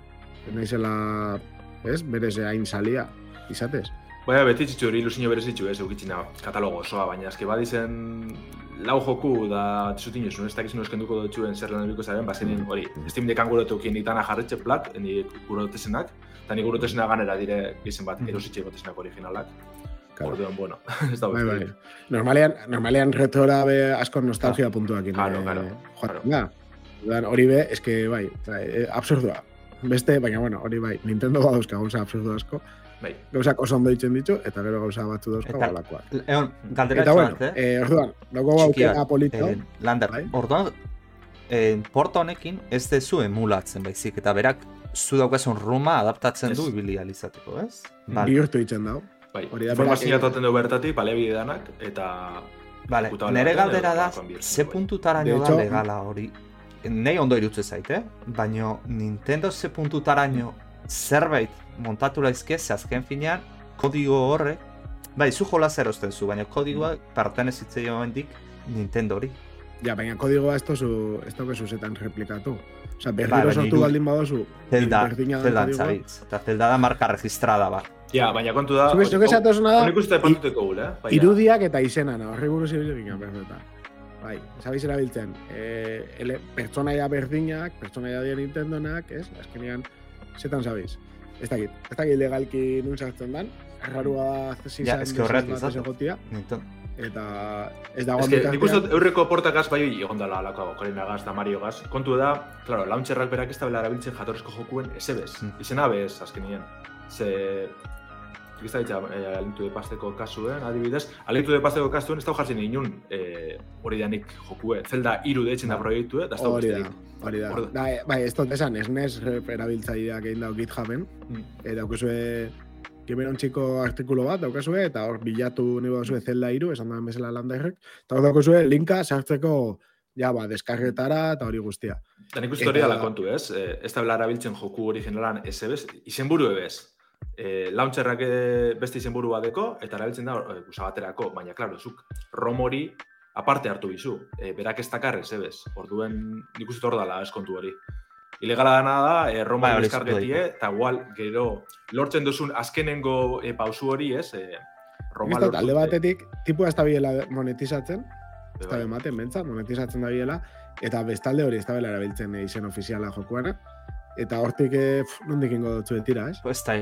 Naizela, ez, berez hain salia, izatez. Baina beti txitzu hori ilusio berezitzu ez, eukitzina katalogo osoa, baina eske badizen lau joku da txutin josun, ez dakizun eskenduko dutxuen zer lan ebiko zaren, bazenin hori, Steam dekan gure tokien ditana jarretxe plak, ni gure dotesenak, eta ni gure dotesenak ganera dire izen bat, Mhm. erositxe gotesenak originalak. Claro. Orduan, bueno, ez da Bai, bai. Normalean, normalean retora be asko nostalgia puntuakin. Claro, eh, claro, joaten claro. da. Orduan, hori be, eske, bai, bai, eh, absurdua. Beste, baina, bueno, hori bai, Nintendo badauzka gauza absurdu asko. Bai, Gauzak oso ondo ditzen ditu, eta gero gauza batzu dauzka Eta- balakoak. Egon, galdera Eta, bueno, bat, eh? eh, orduan, dago aukera polito. Eh, Lander, Bai. orduan, eh, porta honekin ez dezu emulatzen baizik, eta berak zu daukazun ruma adaptatzen du Ez. ibili alizateko, ez? Mm. Vale, bihurtu ditzen dago. bai. Hori da, Informazioa toten du bertatik, baliabide danak, eta... vale. Nere galdera da, ze du, bai. puntutaraino da legala hori. Nei ondo irutze zait, eh? Baina Nintendo ze puntutaraino zerbait montatu laizke, ze azken finean, kodigo horrek, bai, zu jolas erosten zu, baina kodigoa pertenezitzei hendik Nintendo hori. Ja, baina kodigoa ez tozu, ez tozu zetan replikatu. Osa, Bai, berriro baina sortu iru- baldin badozu, Zelda, Zelda antzabitz. Eta Zelda da marka registrada ba. Ja, baina kontu da... Zuke, zuke zatozuna da, Honik uste epatuteko gule, eh? Baina- irudiak eta izenan, horri buruz ibili ginen, perfecta. Bai, zabiz erabiltzen, e, ele, pertsonaia berdinak, pertsonaia dien Nintendonak, ez? Azkenean, zetan zabiz. Ez dakit, ez dakit legalki nun sartzen dan, errarua zizan Ja, eske zato. egotia, eta ez dago Ez que, nik uste eurreko portakaz bai egon dela alako Ocarina gaz da Mario gaz. Kontu da, claro, launcherrak berak ez da bela erabiltzen jatorrizko jokuen esebez. Mm. Izena bez, azkenien. Ze... Ez da ditza, eh, alintu de pasteko kasuen, adibidez. Alintu de pasteko kasuen ez da jartzen inun eh, hori danik jokue. Zelda iru deitzen da proiektu, da ez da Hori. Hori da. Da. Bai, bai, ez dut esan, rep erabiltzaileak egin dau GitHuben, Mm. eta daukazue Kimeron txiko artikulu bat daukazue, eta hor bilatu nahi daukazue Zelda iru, esan da bezala landairrek, eta hor daukazue linka sartzeko ja, ba, deskargetara eta hori guztia. Da nik Eta- dela kontu, ez? Eh, ez da erabiltzen joku originalan ez ebez, izenburu ebez. Eh, launcherrak eh, beste izenburu badeko, eta erabiltzen da eh, usabaterako, baina, klaro, zuk ROM hori aparte hartu bizu. Eh, berak ez dakar ez ebez. Orduen nik uste hor dela ez kontu hori. Ilegala dana da, eh, ROM Bai, deskargetie, eta igual, gero, lortzen duzun azkenengo eh, pausu hori, ez? Eh, Roma dut, alde batetik, tipua ez da biela monetizatzen, ez da bai. ematen, bentsat, monetizatzen da biela, eta bestalde hori ez da bela erabiltzen eh, izen ofiziala jokuana, eta hortik, eh, pf, nondik ingo dutzu tira, ez? Ez da,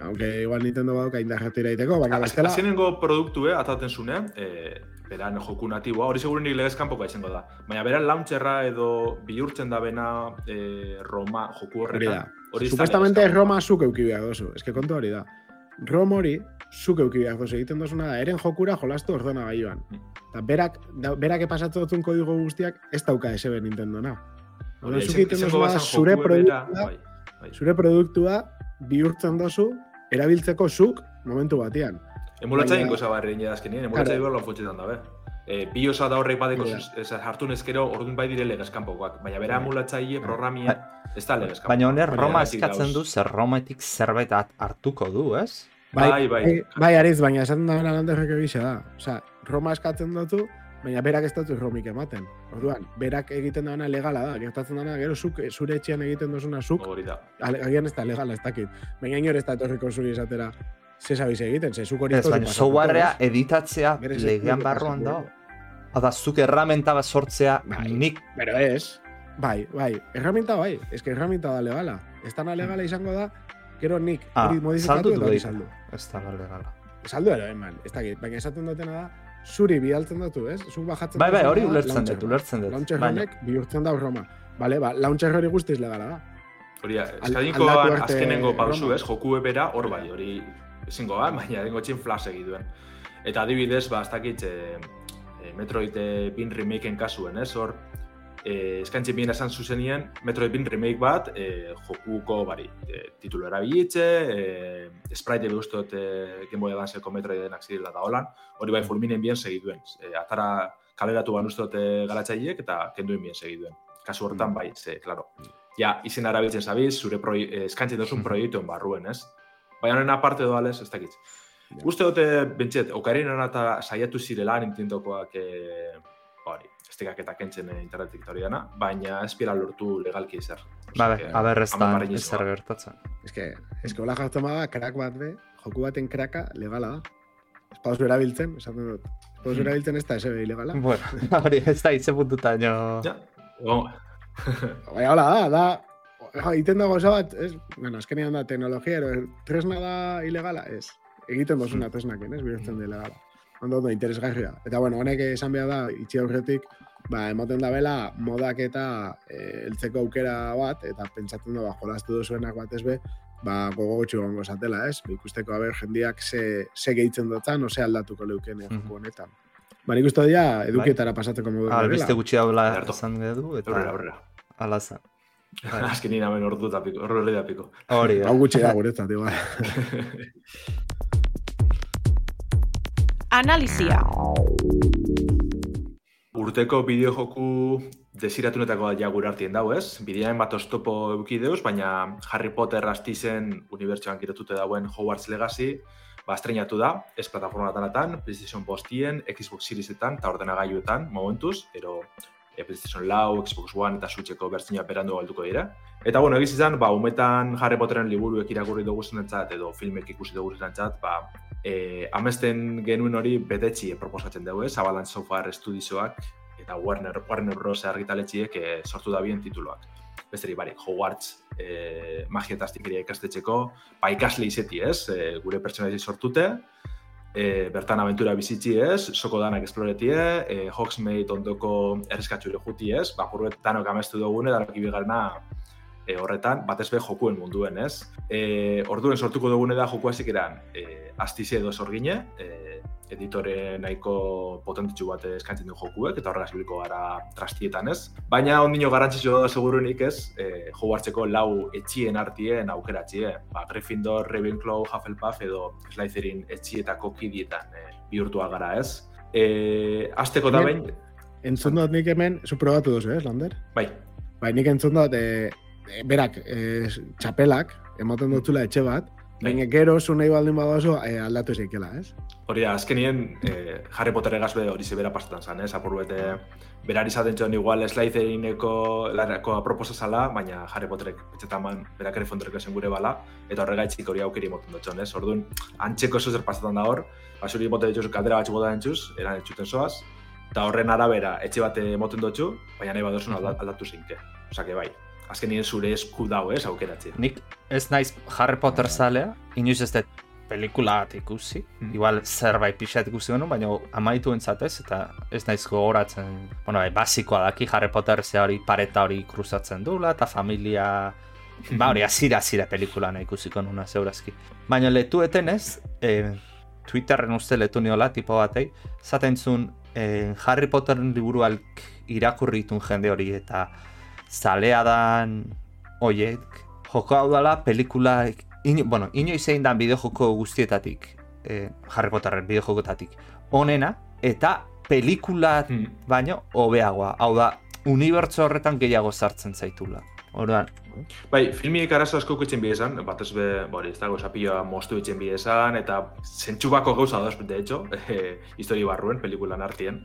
Aunque igual Nintendo badauka indarretu iraiteko, baina Az- bestela, Azkenengo produktu, eh, ataten zune, eh, beran joku natiboa, hori segurenik legez kanpokoa izango da. Baina beran launcherra edo bihurtzen da bena eh, Roma joku hori horretan. Hori ez da Supuestamente. Roma zuk euki behar dozu, eske kontu hori da. Rom hori, zuk euki behar dozu, egiten dozuna da, eren jokura jolastu ordena gaioan. Mm. Eta berak, da, berak epasatzen dutun kodigo guztiak, ez dauka SB Nintendona. Hori, Orduan, zuk izen- egiten dozuna zure bera, produktua, bai, bai. zure produktua bihurtzen dozu, erabiltzeko zuk momentu batean. Emulatza ingo zabarri nire azkenien, emulatza Claro. lan futxetan dabe. E, bi osa da horrek badeko da. ez, hartu nezkero orduan bai dire legez kanpokoak. Baina bera Bai. emulatzaile programia ez da legez baina honer Roma eskatzen du, zer Rometik zerbait hartuko du, ez? Bai, bai. Bai, bai ariz, baina esaten da bera landerrek egisa da. Osa, Roma eskatzen dut baina berak ez dut Romik ematen. Orduan, berak egiten dana legala da. Gertatzen dana, gero zuk, zure etxean egiten dozuna zuk, da. Agian ez da legala, ez dakit. Baina inor ez da etorriko zuri esatera, ze sabiz egiten, ze zuk hori Ez, baina softwarea editatzea legean barruan pasatuko. da. Hada, zuk erramenta bat sortzea, Bai. nik Pero ez, bai, bai, erraminta bai, ez que erraminta da legala. Ez dana legala izango da, gero nik Ah, hori modifikatu saldu eta du hori saldu. ez da legala. Saldu ero eman, ez dakit, baina esaten dutena da, zuri bidaltzen dut, ez? Zuk bajatzen Bai, bai, hori ulertzen dut, ulertzen dut. Launcher honek bihurtzen da Roma. Bale, ba, launcher hori guztiz legala da. Hori eskadinkoan arte azkenengo pausu ez, joku bera hor bai, hori ezingo da, baina egingo txin flash egituen. Eta adibidez, ba, ez dakit, e, e, Metroid e, bin remakeen kasuen, ez, hor, e, eskaintzi bien esan zuzenien, Metroid bin remake bat, e, jokuko, bari, e, titulu erabilitze, e, sprite ebe uste dut e, Game Boy Advanceko Metroidenak zirela da holan, hori bai fulminen bien segiduen. E, atara kaleratu ban e, garatzaileek eta kenduen bien segiduen. Kasu hortan Mm. bai, ze, klaro, ja, izen erabiltzen zabiz, zure proi, eh, eskaintzen duzun proiektuen barruen, ez? Baina aparte doalez, ez dakit. Ja. Uste dute, bentset, okarinen eta saiatu zirela Nintendokoak e, hori, estekak eta kentzen eh, internetik hori dana, baina ez pira lortu legalki ezer. ba, Osea, bai, que, aber ez da, ez zer izan. gertatzen. Ez que, ez que hola jartzen crack bat be, joku baten kraka legala da. Ez pauzu erabiltzen, esaten dut. Ez pauzu Hmm. erabiltzen ez da SB ilegala. Bueno, hori ez da itze puntutaino... Ja, egon, Baina hola da, da, ja, egiten da gauza bat, ez, bueno, azkenean da teknologia, ero, tresna da ilegala, ez. Egiten dozuna tresnaken, ez, bihurtzen da ilegala. Ondo, ondo, interesgarria. Eta, bueno, honek esan behar da, itxi aurretik, ba, emoten da bela, modak eta e, heltzeko aukera bat, eta pentsatzen da, ba, jolastu duzuenak bat ez be, ba, gogo gutxi gongo zatela, ez? Ba, ikusteko, haber, jendiak ze, ze gehitzen dutzen, ose aldatuko leuken Mhm. joku honetan. Ba, nik uste dira, edukietara pasatzeko modu Ah, beste gutxi daula esan du, eta aurrera, aurrera. ala Bai. Azkenin hemen ordu eta piko, ordu da piko. Hori. Hau gutxi da guretzat, igual. Analizia. Urteko bideojoku desiratunetako ja gure artien dau, ez? Bidean bat oztopo euki deuz, baina Harry Potter astizen unibertsuan kirotute dauen Hogwarts Legacy, ba, estrenatu da, ez plataforma tanatan, PlayStation postien, Xbox Seriesetan eta ordenagailuetan, momentuz, ero e, PlayStation Lau, Xbox One eta Switcheko bertsioa berandu galduko dira. Eta bueno, egiz izan, ba, umetan Harry Potteren liburuek irakurri dugu zenentzat, edo filmek ikusi dugu zenentzat, ba, e, amesten genuen hori betetxi proposatzen dugu, ez? Avalanche Software Studiosoak eta Warner, Warner Bros. argitaletxiek e, sortu da bien tituloak. Besterik barik, Hogwarts e, magia eta ikastetxeko, ba ikasle izeti ez, e, gure pertsonaizi sortute, e, bertan aventura bizitzi ez, soko danak esploretie, e, Hogsmeade ondoko erreskatxure juti ez, ba, danok amestu dugune, danok ibigarna e, horretan, batez be jokuen munduen, ez? E, orduen sortuko dugune da joku hasik eran, e, edo sorgine, e, editore nahiko potentitxu bat eskaintzen du jokuek, eta horrela zibiliko gara trastietan, ez? Baina ondino garantzitzu da segurunik ez, e, jogu hartzeko lau etxien artien aukeratxie, ba, Gryffindor, Ravenclaw, Hufflepuff edo Slytherin etxietako kidietan e, bihurtua gara, ez? E, azteko da behin... Entzun dut nik hemen, zu probatu duzu, ez, Lander? Bai. Bai, nik entzun dut, e, berak, e, txapelak, ematen dutzula etxe bat. Baina gero, zu nahi baldin badazo, e, aldatu zeikela, ez? Hori da, azkenien eh, Harry Potter egazbe hori zebera pasetan zen, ez? Apur bete, berari zaten txon igual Slytherineko larako aproposa zala, baina Harry Potterek etxetaman berak ere fontorek esen gure bala, eta horregaitzik hori aukeri moten dutxon, ez? Orduan, antxeko zo zer pasetan da hor, basuri mote dituz kaldera batxu bota entzuz, eran etxuten zoaz, eta horren arabera etxe bate moten dutxu, baina nahi badozun aldatu zinke. Osa que bai, azkenien zure esku dau, ez, aukeratze. Nik ez naiz Harry Potter zalea, inoiz ez dut pelikula ikusi, Mm. igual zerbait pixat ikusi genuen, baina amaitu entzatez, eta ez naiz gogoratzen, bueno, bai, basikoa daki Harry Potter ze hori pareta hori kruzatzen dula, eta familia, ba hori azira azira pelikula nahi ikusiko nuna zeurazki. Baina letu etenez, eh, Twitterren uste letu niola, tipo batei, zaten zuen eh, Harry Potteren liburuak irakurri ditun jende hori, eta zalea dan oiek, joko hau dala pelikula, ino, bueno, inoiz egin dan bideojoko guztietatik, eh, Harry Potterren bideojokotatik, onena, eta pelikula Hmm. baino hobeagoa, hau da, unibertso horretan gehiago sartzen zaitula. Orduan, Bai, filmiek arazo asko itzen bi esan, batez be, bori, ez dago, zapioa moztu itzen bi esan, eta zentsubako gauza da, de hecho, eh, histori barruen, pelikulan artien.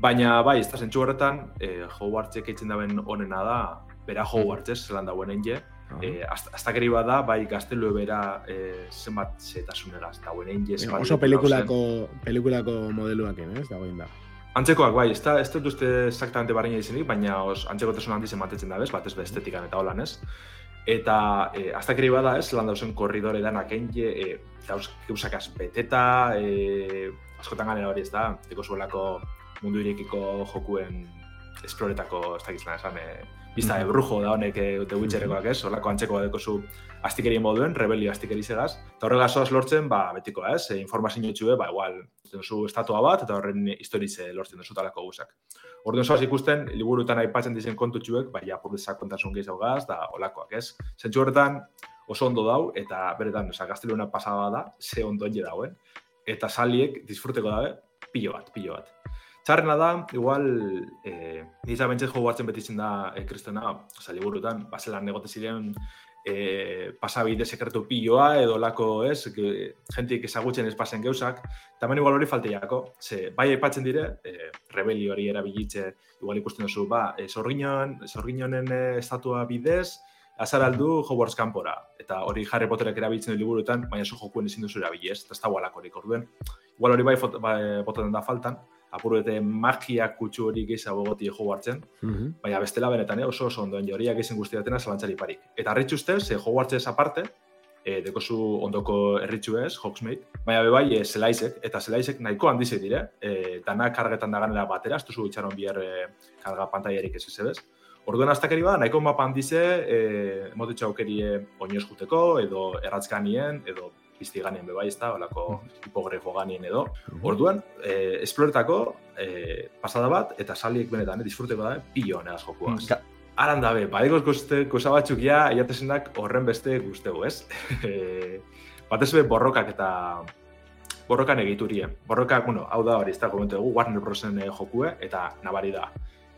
Baina, bai, ez da zentsu horretan, eh, Hogwartsek eitzen daben onena da, bera Hogwarts ez, zelan dauen enge, eh, aztakeri bada, bai, gaztelu bera eh, zenbat zetasunegaz, dauen enge, zenbat Oso pelikula pelikulako, pelikulako modeluak, ez, dagoen da. Antzekoak, bai, ez, da, ez dut uste exactamente barina izenik, baina os, antzeko handiz ematetzen da, bez, batez be estetikan eta holan, ez? Eta, e, aztakeri bada, ez, lan dauzen korridore danak enge, e, dauz, geusakaz beteta, e, askotan ganera hori, ez da, teko zuelako mundu irekiko jokuen esploretako, ez dakiz lan esan, e, bizta de brujo da honek e, The Witcherekoak, ez, holako antzeko badeko zu astikerien moduen, rebelio astikeri segaz, eta horrela lortzen, ba, betiko, ez, e, informazio txue, ba, igual, duzu estatua bat, eta horren historize lortzen duzu talako guzak. Orduan zoaz ikusten, liburutan aipatzen dizen kontutxuek, bai, apurdezak kontasun gehiago gaz, da olakoak, ez? Zentzu horretan, oso ondo dau, eta beretan, oza, gazteluna pasada da, ze ondo dauen, eta saliek disfruteko dabe, pilo bat, pilo bat. Txarrena da, igual, eh, nisa bentzet jo batzen beti zen da eh, kristona, oza, liburutan, bazelan negote ziren eh, pasabide sekretu piloa, edo lako, ez, que, jentik ezagutzen ez pasen geusak, tamen igual hori falteiako, ze, bai aipatzen dire, eh, rebelio hori erabilitze, igual ikusten duzu, ba, eh, zorginon, eh, estatua bidez, azar aldu Hogwarts kanpora. Eta hori Harry Potterek erabiltzen du liburuetan, baina zu jokuen ezin duzu erabili ez, eta ez dago alakorik orduen. Igual hori bai, bai botaten da faltan, apurete magia kutsu hori gehiago goti Hogwartsen, Mhm. baina bestela benetan eh, oso oso ondoen horiak izan guztiatena zalantzari parik. Eta harritxu uste, ze Hogwartsez aparte, e, dekozu ondoko erritxu ez, Hogsmeade, baina bebai e, zelaizek, eta zelaizek nahiko handizek dire, e, dana kargetan da ganera batera, ez duzu itxaron bihar e, karga pantaiarik ez ezebez. Orduan aztakeri ba, nahiko mapa handize, e, motitxo aukerie oinoz juteko, edo erratzkanien, edo piztiganien bebai, ez da, olako hipogrefo ganien edo. Orduan, e, esploretako e, pasada bat, eta saliek benetan, e, disfruteko da, pilo honegaz jokuaz. Ga- Aran dabe, badekoz guzte, goza batzuk ja, iatesenak horren beste guztegu, ez? Batez be borrokak eta borrokan egiturie. Borrokak, bueno, hau da hori, ez da komentu dugu, Warner Brosen eh, jokue, eta nabari da.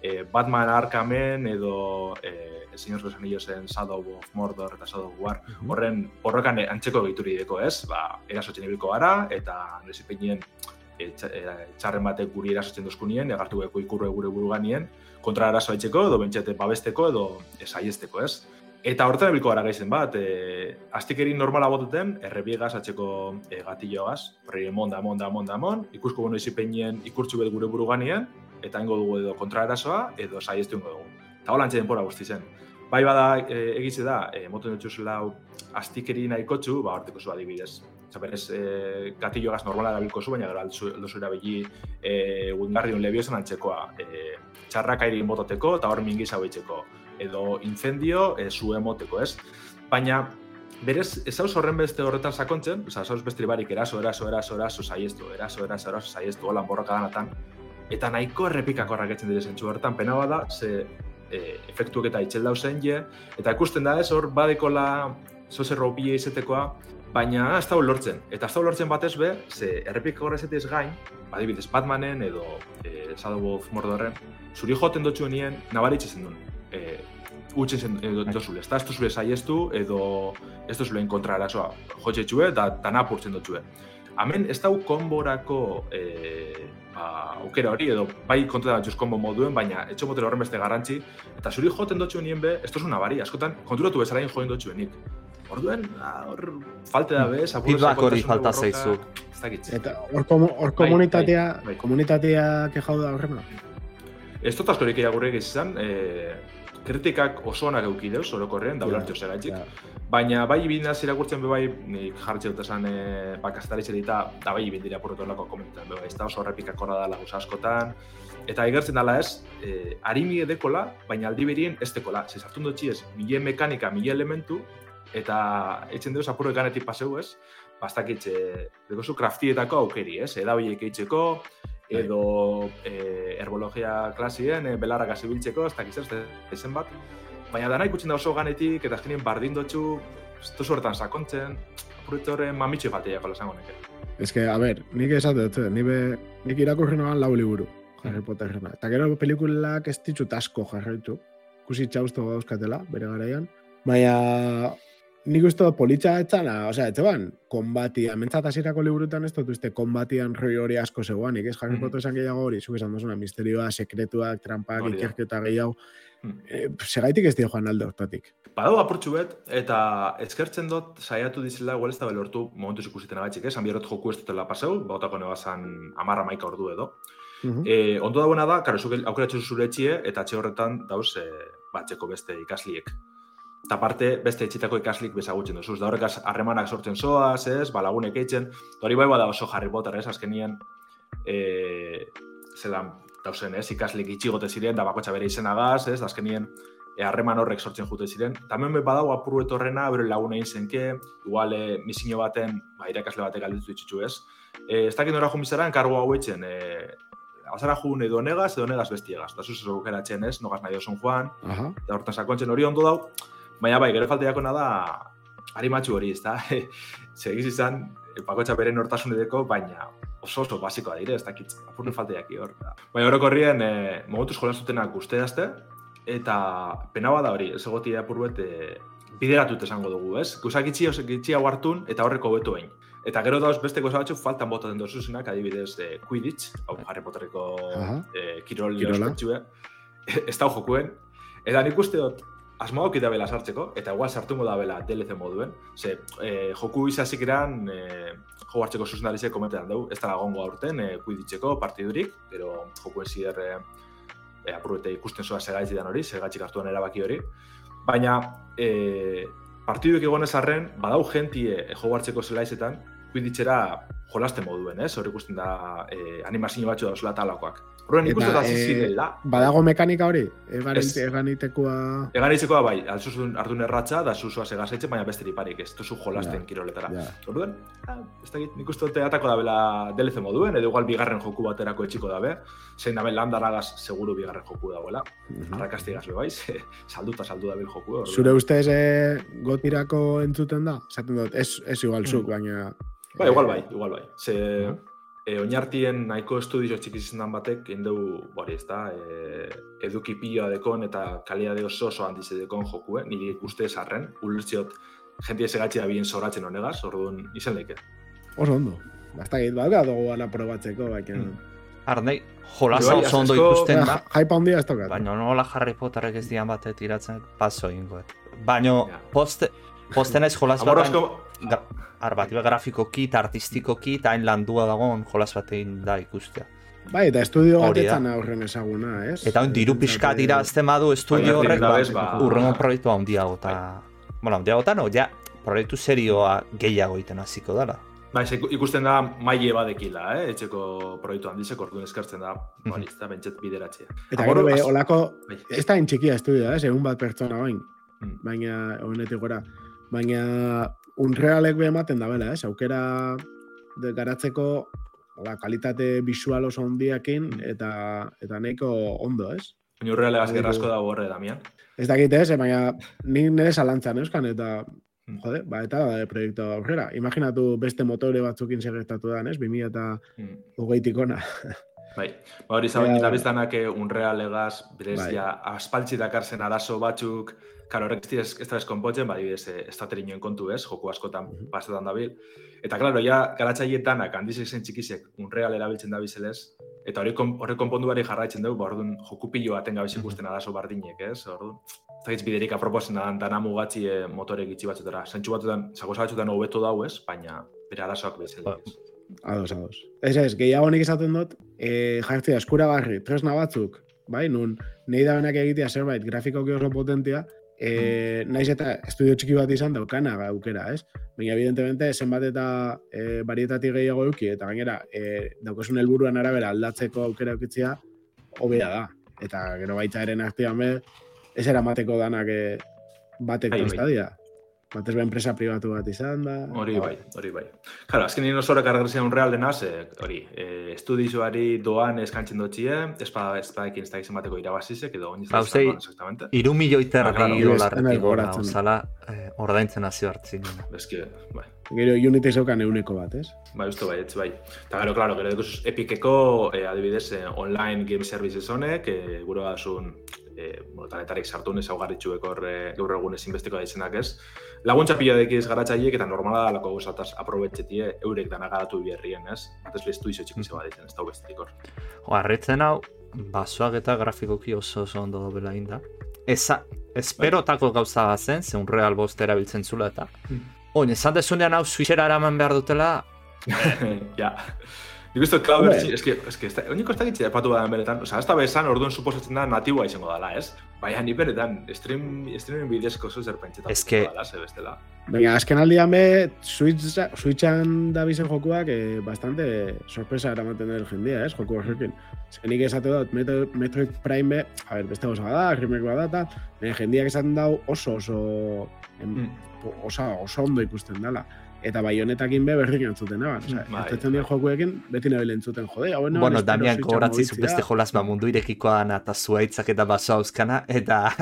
E, Batman Arkhamen edo e, Señor de los Anillos en Shadow of Mordor eta Shadow of War, horren borrokan eh, antzeko egituri deko, ez? Ba, erasotzen ibilko gara, eta nesipenien e, txa- e, txarren batek guri erasotzen dozkunien, egartu beko ikurre gure buruganien, kontra arazo haitzeko, edo bentxete babesteko, edo esaiesteko, ez? Eta horretan ebilko gara gaizen bat, e, astikerin normala botuten, errebiegaz atxeko e, gatilloagaz, horri monda, monda, monda, mon, ikusko bono izipeinien ikurtzu bet gure buruganien, eta ingo dugu edo kontra arazoa, edo saiestu ingo dugu. Eta hola denpora guzti zen. Bai bada e, egitze da, e, moten dutxu zela hau astikeri nahikotxu, ba, horteko zu adibidez. Osa, berez, e, gatillo gaz normala erabilko zu, baina gero aldu alduzu erabili e, gungarriun lebiozen antzekoa. E, txarrak airin bototeko eta hor mingiz hau itxeko. Edo incendio, e, zu emoteko, ez? Baina, berez, ez hauz horren beste horretan sakontzen, oza, ez hauz beste barik eraso, eraso, eraso, eraso, saiestu, eraso, eraso, eraso, saiestu, holan borroka danatan. Eta nahiko errepikakorrak etzen dire zentzu horretan, pena bada, ze e, efektuak eta itxel dauzen je, eta ikusten da ez, hor badekola zoze ropia izetekoa, baina ez da lortzen. Eta ez da lortzen batez be, ze errepikakorra ezetez gain, adibidez Batmanen edo e, Shadow of Mordorren, zuri joten dotxuenien nabaritxe zen duen. E, utxen zen edo dozule, ez da ez duzule saiestu edo ez duzule kontra erasoa jotxe txue eta dana apurtzen dotxue. Hemen ez dau konborako e, ba, aukera hori edo bai kontra da konbo moduen, baina etxo motero horren beste garrantzi, eta zuri joten dotxuen nien be, ez tozu nabari, askotan konturatu bezalain joen dotxuenik. Orduen, ah, hor falte da bez, apuruz Feedback hori sakontasun falta borroka, zaizu. Ez dakit. Eta hor, Bai, komunitatea, bai, bai. komunitatea kejau da horrema. Ez dut askorik irakurri izan, e, kritikak oso onak euki deuz, orokorrean, da Ja, ulertio zeraitik. Baina bai ibindaz irakurtzen be bai, nik jartxe dut esan e, bakastaritxe dita, da bai ibindira apurretu lako komentan, be bai, ez da oso horrepikakorra dela gauza askotan, eta igertzen dela ez, e, harimi edekola, baina aldi berien ez dekola. Ze sartun dut ez, mile mekanika, mile elementu, eta etzen deuz apurre ganetik paseu ez, bastakitxe, dekozu kraftietako aukeri, ez? Eda horiek eitzeko, edo e, herbologia klasien, e, belarrak azibiltzeko, ez dakiz ez, ezen bat. Baina dana ikutzen da oso ganetik, eta azkenien bardin ez tozu horretan sakontzen, apurretore mamitxe bateak hola zango neke. Ez que, a ber, nik esate dut, ni be, nik irakurri noan lau liburu, Harry Mm. Potterrena. Eta gero pelikulak ez ditut asko jarraitu. Kusi txausto dauzkatela, bere garaian. Baina, nik uste dut politxa etzana, osea, etzeban, konbatia, mentzat hasierako liburutan ez dut uste konbatian roi hori asko zegoanik, ez Harry Mhm. Potter esan gehiago hori, zuk esan duzuna, misterioa, sekretuak, trampak, da. ikerketa gehiago. Hmm. E, segaitik ez dio joan alde hortatik. Badau apurtxu bet, eta eskertzen dut saiatu dizela igual ez da belortu momentuz ikusiten agatxik, ez? Hanbierot joku ez dutela paseu, bautako nebazan amarra maika ordu edo. Mhm. E, ondo dagoena da, karo, zuk aukeratxu zure etxie, eta etxe horretan dauz e, batxeko beste ikasliek. Eta parte, beste etxitako ikaslik bezagutzen duzuz. Da horrekaz harremanak sortzen zoaz, ez, balagunek eitzen. Da hori bai bada oso Harry Potter, ez, azkenien, e, zelan, dauzen, ez, ikaslik itxigote ziren, da bakotxa bere izenagaz, ez, azkenien, e, harreman horrek sortzen jute ziren. Tamen badago apuru etorrena, bere lagun egin zenke, igual e, misio baten, ba, irakasle batek galditu ditxu ez. E, ez dakit nora jumizara, enkargo hau etxen, e, azara jun edo negaz, edo negaz bestiegaz. Da zuz aukeratzen ez, nogaz nahi osun joan, Aha. eta hortan sakontzen hori ondo dau, baina bai, gero falta jakona da, harimatxu hori, ez da? Segiz izan, e, pakotxa beren hortasun edeko, baina oso oso basikoa dire, ez dakit, apurri falta hor. Baina orokorrien, e, mogotuz jolastutenak usteazte, eta pena bada hori, ez egotia apurbet, e, bideratut esango dugu, ez? Guzak itxi, osek itxi hau hartun, eta horreko betu egin. Eta gero dauz beste goza batzuk faltan botaten dozuzenak, adibidez e, Quidditch, hau Harry Potterreko e, kirol Kirola. ospetsue, ez da jokuen. Eta nik uste dut, asmoa da bela sartzeko, eta igual sartungo da bela DLC moduen. Ze, e, joku izazik eran, e, jo hartzeko zuzendarizek komentetan dugu, ez da gongo aurten, e, Quidditcheko partidurik, gero joku ezier e, e, apurrete ikusten zoa segaitzidan hori, segatxik hartuan erabaki hori. Baina, e, partiduek egonez arren, badau gentie e, jogo hartzeko zelaizetan, Quidditchera jolasten moduen, ez? Hor ikusten da e, animazio batzu dauzela talakoak. Horren ikusten Eta, da eh, zizirela. Badago mekanika hori? Eganitekoa... Egan izikoa bai, alzuzun ardun erratza, da zuzua segazetxe, baina beste parik, ez duzu jolasten Ja, kiroletara. Ja. Orduan, ah, ez dakit, nik uste dute atako da bela DLC moduen, edo igual bigarren joku baterako etxiko dabe, zein dabe landaragaz seguru bigarren joku dagoela, Mhm. arrakastigaz be bai, ze, salduta saldu dabil joku. orduan. Zure ustez e, gotirako entzuten da? Zaten dut, ez, ez igual zuk, Mm. baina... Bai, igual bai, igual bai. Ze, Mhm. E, oinartien nahiko estudio txikiz izan batek, indeu, hori ez da, e, eduki pila dekon eta kaliade oso oso handiz dekon jokue, niri ikuste esarren, ulertziot, jentia segatxe da bien zoratzen honegaz, orduan izan leike. Oso ondo. Basta git, bat dugu gana probatzeko, baina... Mm. Arnei, jolasa Bai, oso ondo ikusten da. Jaipa handia ez tokat. Baina nola Harry Potterrek ez dian bate tiratzen, paso egingo. Baina Ja. poste, poste naiz jolas asko... gra, arbatiba grafikoki eta artistikoki eta hain landua dagoen jolas batein da ikustea. Bai, eta estudio Hori da. batetan aurren ezaguna, ez? Eta hon diru pixka dira azten badu estudio horrek, ba, ba- urrengo proiektu handiago eta... Bueno, handiago eta no, ja, proiektu serioa gehiago iten hasiko dara. Bai, ikusten da maile badekila, eh? etxeko proiektu handizek orduan eskertzen da, hori, ez da bentset bideratzea. Eta gero be, olako, Bai. ez da intxikia estudioa, ez? Egun bat pertsona bain. Mm. Baina, honetik gora. Baina, unrealek be ematen da bela, ez? Aukera de garatzeko hola, kalitate visual oso handiakin eta eta nahiko ondo, ez? Baina urreale Bai, gazkerrasko da horre, Damian. Ez dakit ez, baina nik nire zalantzan euskan, eta Mm. jode, ba, eta da proiektu aurrera. Imaginatu beste motore batzukin segertatu da, ez? 2000 eta Mm. hogeitik ona. Bai, ba hori zabein Ja, yeah, bai. biztanak unrealegaz, berez, Bai. ja, aspaltzi dakarzen arazo batzuk, karo, horrek ez ez da ez konpontzen, ba, adibidez, eh, estraterinoen kontu ez, joku askotan Mhm. pasetan dabil. Eta, klaro, ja, garatzaieetanak handizek zen txikizek unreal erabiltzen da bizelez, eta hori kon- horrek konponduari jarraitzen dugu, ba, orduan, joku pilo baten gabiz ikusten arazo bardinek, ez, orduan. Ez biderik aproposena dan, dana mugatzi eh, motorek itxi batzutara. Zentsu batzutan, zagoza batzutan hobeto dau ez, baina bere arazoak bezala. Ba, ez. Ados, ados. Ez ez, gehiago nik esaten dut, e, jartzea eskuragarri, tresna batzuk, bai, nun, nahi da benak egitea zerbait grafikoki oso potentia, e, naiz eta estudio txiki bat izan daukana aukera, ez? Baina, evidentemente, zenbat eta e, varietatik gehiago euki, eta gainera, e, daukosun helburuan arabera aldatzeko aukera eukitzea, hobea da. Eta gero baita eren artean be, ez eramateko danak e, batek Bai, bai. Batez be enpresa pribatu bat izan da. Hori bai, hori bai. Claro, azken nien oso horrek argazia unreal denaz, eh, hori, eh, estudizoari doan eskantzen dotxie, espada, espadakin ez da izan bateko irabazizek, edo oin Ba, uste, exactamente. Iru milioi Ah, terdi dolarretik hemen gora, goratzen. osala, eh, ordaintzen hasi hartzin. Eski, bai. Gero Unity zeukan euneko bat, ez? Bai, uste bai, etz bai. Eta gero, klaro, gero dekuz Epiceko, eh, adibidez, eh, online game services honek, eh, gure eh, bueno, taletarik sartu augarritxuek hor eh, gaur egun ezinbesteko da izenak ez. Laguntza pila dekiz garatzaiek eta normala da lako gozataz aprobetxetie eurek dana garatu biherrien, ez? Batez bestu izo txikize bat ditzen, ez da bestetik hor. Jo, harritzen hau, basoak eta grafikoki oso oso ondo dobela inda. Eza, esperotako gauza bat zen, zeun real bost erabiltzen zula eta. Hmm. Oin, esan dezunean hau switchera eraman behar dutela, ja. Nik uste, klau bertzi, eski, eski, ez da, oiniko ez da gitzea epatu da benetan, oza, ez da bezan orduan suposatzen da natiboa izango dela, ez? Baina ni benetan, stream, streamen bidezko zo zer pentsetan. Eske- dela, ze bestela. Baina, azken aldian be, Switch, Switchan da bizen jokuak eh, bastante sorpresa eramaten dut jendia, ez, joku horrekin. Zenik esate dut, Metro, Metroid Prime be, a ber, beste gauza da, remake bat da, eta jendiak esaten dau oso oso, em, Mm. oso, oso ondo ikusten dela. Eta bai honetakin be berrik entzuten eban. Osa, Bai, entzuten dien jokuekin beti nabil entzuten, jode, hauen bueno, Damian kogoratzi zu beste jolas ba mundu irekikoan eta zuaitzak eta baso auskana, eta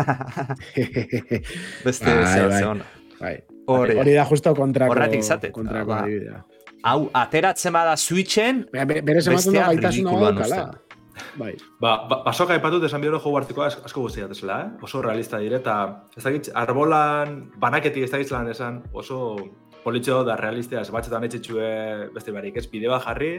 beste Bai, bai. bai. Hori, Hori da justo kontrako, Horregatik zatet, kontrako ba. adibidea. hau, ateratzen bada switchen, Baina, be- Berez ematen da gaitasuna daukala. Bai. Ba, ba, basoka aipatut esan bihoro jogu artikoa asko, guztia desela, eh? Oso realista dire, eta ez dakit, arbolan, banaketik ez dakit zelan esan, oso politxo da realistea, ez batxetan etxetxue beste barik, ez bideo bat jarri,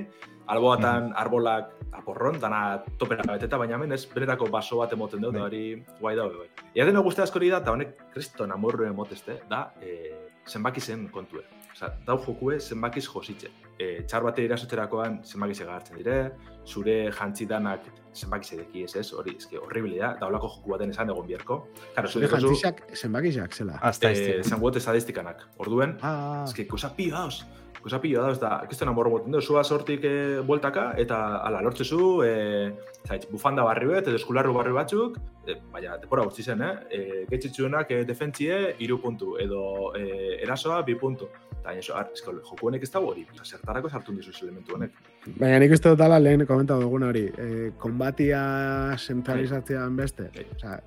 alboatan arbolak aporron, dana topera beteta, baina hemen ez benetako baso bat emoten dut, da hori guai da, bai. Ia dena guztia askori da, eta honek kriston amorru emotezte, da, e, zenbaki zen kontue. Osa, dau jokue zenbakiz jositxe. E, txar bate irasotzerakoan zenbakiz egartzen dire, zure jantzi danak zenbakiz edeki ez ez, hori, eski, horribili da, daulako joku baten esan egon bierko. Karo, Zure jantzizak, zenbakizak zela. hasta eh, zangoet estadistikanak. Orduen, Ah, eski, cosa pio dauz, cosa pio dauz, da, kiston amor boten du, zua sortik e, bueltaka, eta ala, lortzezu, e, zait, bufanda barri bet, edo eskularru barri batzuk, e, baina, depora gutxi zen, eh? E, Getxitzuenak e, defentzie, iru puntu, edo e, erasoa, bi puntu. Eta, baina, eso, ar, esko, joku honek ez dago hori, zertarako sartu dizu elementu honek. Baina nik uste dut ala lehen komentatu dugun hori. E, konbatia zentralizatzean beste. Bai. Osea,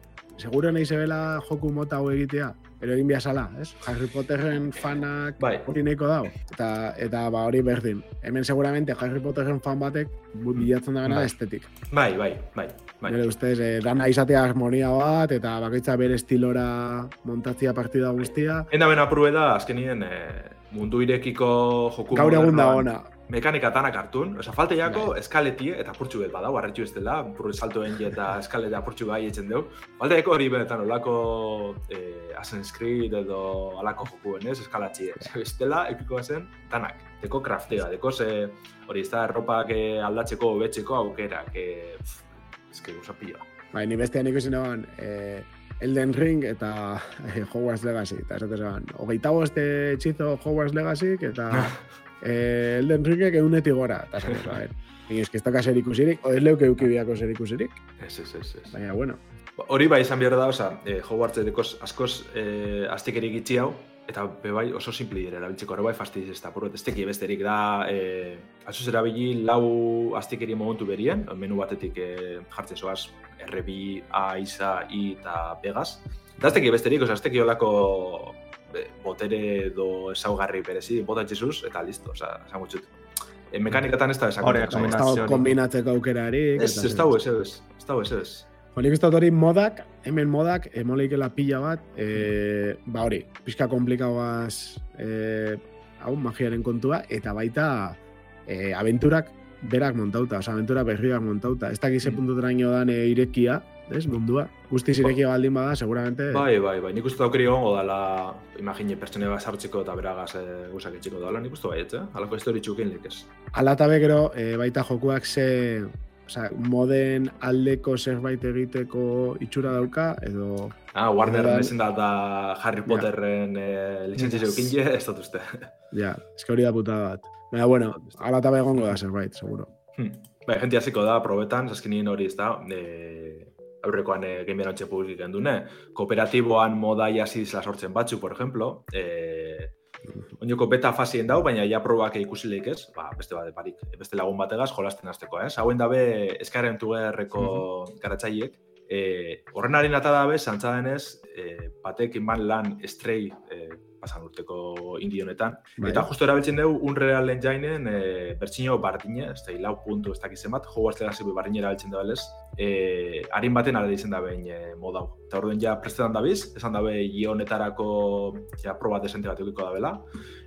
seguro nahi zebela joku mota hau egitea, pero egin biazala, ez? Harry Potterren fanak Bai. hori nahiko dau. Eta, eta ba hori berdin. Hemen seguramente Harry Potterren fan batek bu- bilatzen da gana Bai. estetik. Bai, bai, bai. bai. Nire ustez, eh, dana izatea harmonia bat, eta bakoitza bere estilora montatzia partida guztia. Enda ben aprue da, azkenien, e, mundu irekiko joku Gaur egun da ona. Mekanika tanak hartun, oza, falte jako eskaletie, eta apurtxu bet badau, arretxu ez dela, buru salto engi eta eskalete apurtxu gai etzen dugu. Falte jako hori benetan olako eh, Assassin's Creed edo alako jokuen, ez, eskalatxie. Ez dela, epiko zen, tanak, deko kraftea, deko ze, hori ez da, erropak eh, aldatzeko, betzeko aukera, que, pff, ez que gusa pila. Bai, ni bestean ikusi nagoan, eh, Elden Ring eta eh, Hogwarts Legacy. Eta esate zegoen, hogeita boste txizo Hogwarts Legacy, eta eh, Elden Ringek eunetik gora. Eta esate zegoen, Ni eski ez daka zer ikusirik, o ez leuke eukibiako zer ikusirik. Ez, ez, ez, ez. Baina, bueno, Hori bai izan behar da, oza, eh, Hogwarts askoz eh, aztekerik itxi hau, eta be bai oso simple dira erabiltzeko, hori bai fastidiz ez da, ez teki besterik da, eh, azuz erabili lau aztekeri momentu berien, menu batetik eh, jartzen zoaz, RB, A, ISA, I eta Pegas. Eta ez teki besterik, oza, ez teki olako eh, botere edo ezaugarri berezi, bota Jesus, eta listo, oza, esan gutxut. E, mekanikatan ez da esan Hori, ez Kombinaziorik. kombinatzeko aukerarik. Ez, eta ez zer. dago ez ez, ez dago ez ez. Bueno, nik uste dut hori modak, hemen modak, emoleikela pila bat, e, ba hori, pixka komplikagoaz e, hau, magiaren kontua, eta baita e, aventurak berak montauta, oza, aventura berriak montauta. Ez dakize Mm. puntuteraino dan e, irekia, ez, mundua. Guztiz irekia baldin bada, seguramente... Bai, bai, bai, nik uste aukeri egongo dala, imagine, pertsone bat sartzeko eta beragaz e, gusak etxiko dala, nik uste baiet, eh? Alako histori txukin lik ez. Ala eta be gero, e, baita jokuak ze, oza, moden aldeko zerbait egiteko itxura dauka, edo... Ah, Warner Orduan- ezin da da Harry Potterren e, lizentzia Yes. zeukin je, ez dut uste. Ja, eske hori da putada bat. Baina, bueno, ala eta egongo da zerbait, seguro. Hmm. Bai, gente hasiko da probetan, zaskinien hori ez da, e, aurrekoan e, Game Launcher publik gendune. Kooperatiboan hasi dizela sortzen batzu, por ejemplo, e, Oinoko beta fasien dau, baina ja probak ikusileik ez, ba, beste bat barik, beste lagun bategaz jolasten hasteko, ez? Hauen dabe eskaren tugerreko garatzaileek, e, horren harin ata dabe, zantza denez, e, batek iman lan estrei e, pasan urteko indi honetan. Bai. Eta justo erabiltzen dugu Unreal Engineen e, bertxino bardine, ez da, lau puntu ez dakizen bat, Hogwarts Legacy bardine erabiltzen da belez, e, harin baten ala ditzen da behin e, modau. Eta orduan ja prestetan dabiz, esan dabe io honetarako ja, proba desente bat eukiko da bela.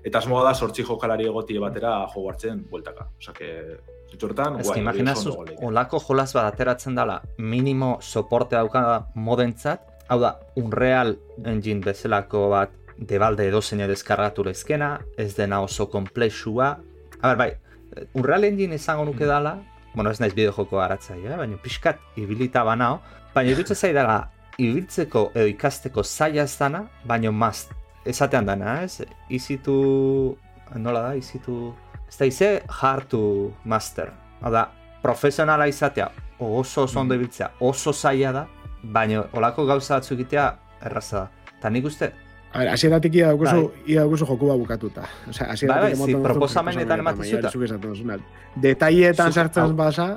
Eta asmoa da sortzi jokalari egotie batera Hogwartsen bueltaka. Osa que, ziturtan, Ez que imaginazu, olako jolas bat ateratzen dela minimo soporte dauka modentzat, hau da, Unreal Engine bezalako bat debalde edozein deskargatu lezkena, ez dena oso komplexua. A ber, bai, Unreal Engine izango nuke dala, bueno, ez naiz bideojoko garatzaile, eh? baina pixkat ibilita banao, baina iruditzen zaidala ibiltzeko edo ikasteko zaila ez dana, baina maz, esatean dana, ez? Izitu, nola da, izitu, ez da, ize hard to master. Hau da, profesionala izatea, oso oso ondo ibiltzea, oso zaila da, baina olako gauza batzu egitea erraza da. Eta nik uste, A ver, hasieratik ia daukuzu, ia daukuzu joku bat bukatuta. Osea, hasieratik Bai, bai, proposamenetan ematen baina zuta. zuk esaten duzunak. Detailetan Zuk- sartzen basa,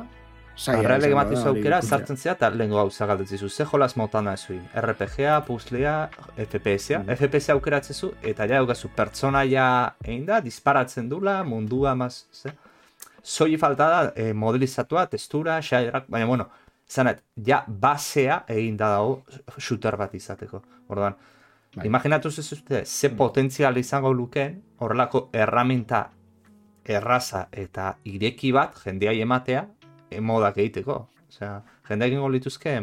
zaila. Arreale izango ematen da zu hori aukera, sartzen zea, eta lehenko gauza galdetzizu. Ze jolas motana ezuin? RPG-a, puzzlea, FPS-a. Mhm. FPS aukeratzezu, eta ja daukazu pertsonaia egin da, disparatzen dula, mundua maz, ze? Zoi falta da, eh, modelizatua, testura, xairak, baina bueno, zanet, ja basea egin da dago shooter bat izateko. Orduan, Bai. imaginatu zezute, ze potentzial izango lukeen, horrelako erraminta erraza eta ireki bat jendeai ematea e, modak egiteko. Osea, jendea egingo lituzke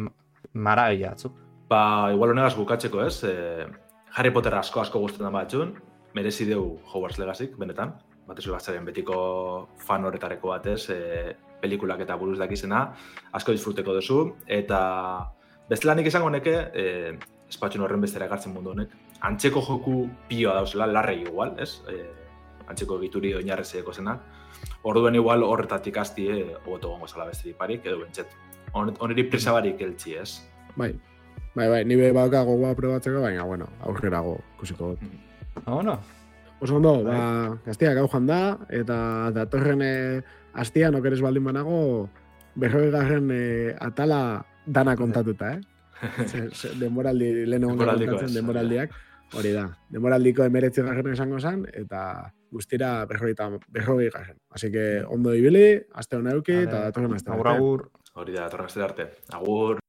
marabila batzuk. Ba, igual honegaz bukatzeko ez, e, Harry Potter asko asko gustatzen batzun, merezi deu Hogwarts Legacy, benetan. Batez ere betiko fan horretareko batez, e, pelikulak eta buruz dakizena, asko disfruteko duzu, eta bestela nik izango neke, e, espatxun horren bestera egartzen mundu honek, antzeko joku pioa dauzela, larrei igual, ez? E, antzeko egituri oinarrezeko zenak. Orduen igual horretatik asti, e, hobeto gongo zala besterik parik, edo bentset. Honeri prisa barik eltsi, ez? Bai, bai, bai, nire bauka gogoa probatzeko, baina, bueno, aurrerago ikusiko dut. Oh, no? Oso ondo, ba, gaztia gau joan da, eta datorren e, astian okeres baldin banago, berroi garren e, atala dana kontatuta, eh? Denboraldi, lehen egon ez, denboraldiak, hori da. Denboraldiko emeretzi garren esango zen, eta guztira berroi, berroi garren. Así que ondo ibili, aste hona euki, eta datorren aste. Agur, agur. Hori da, torren arte. Agur.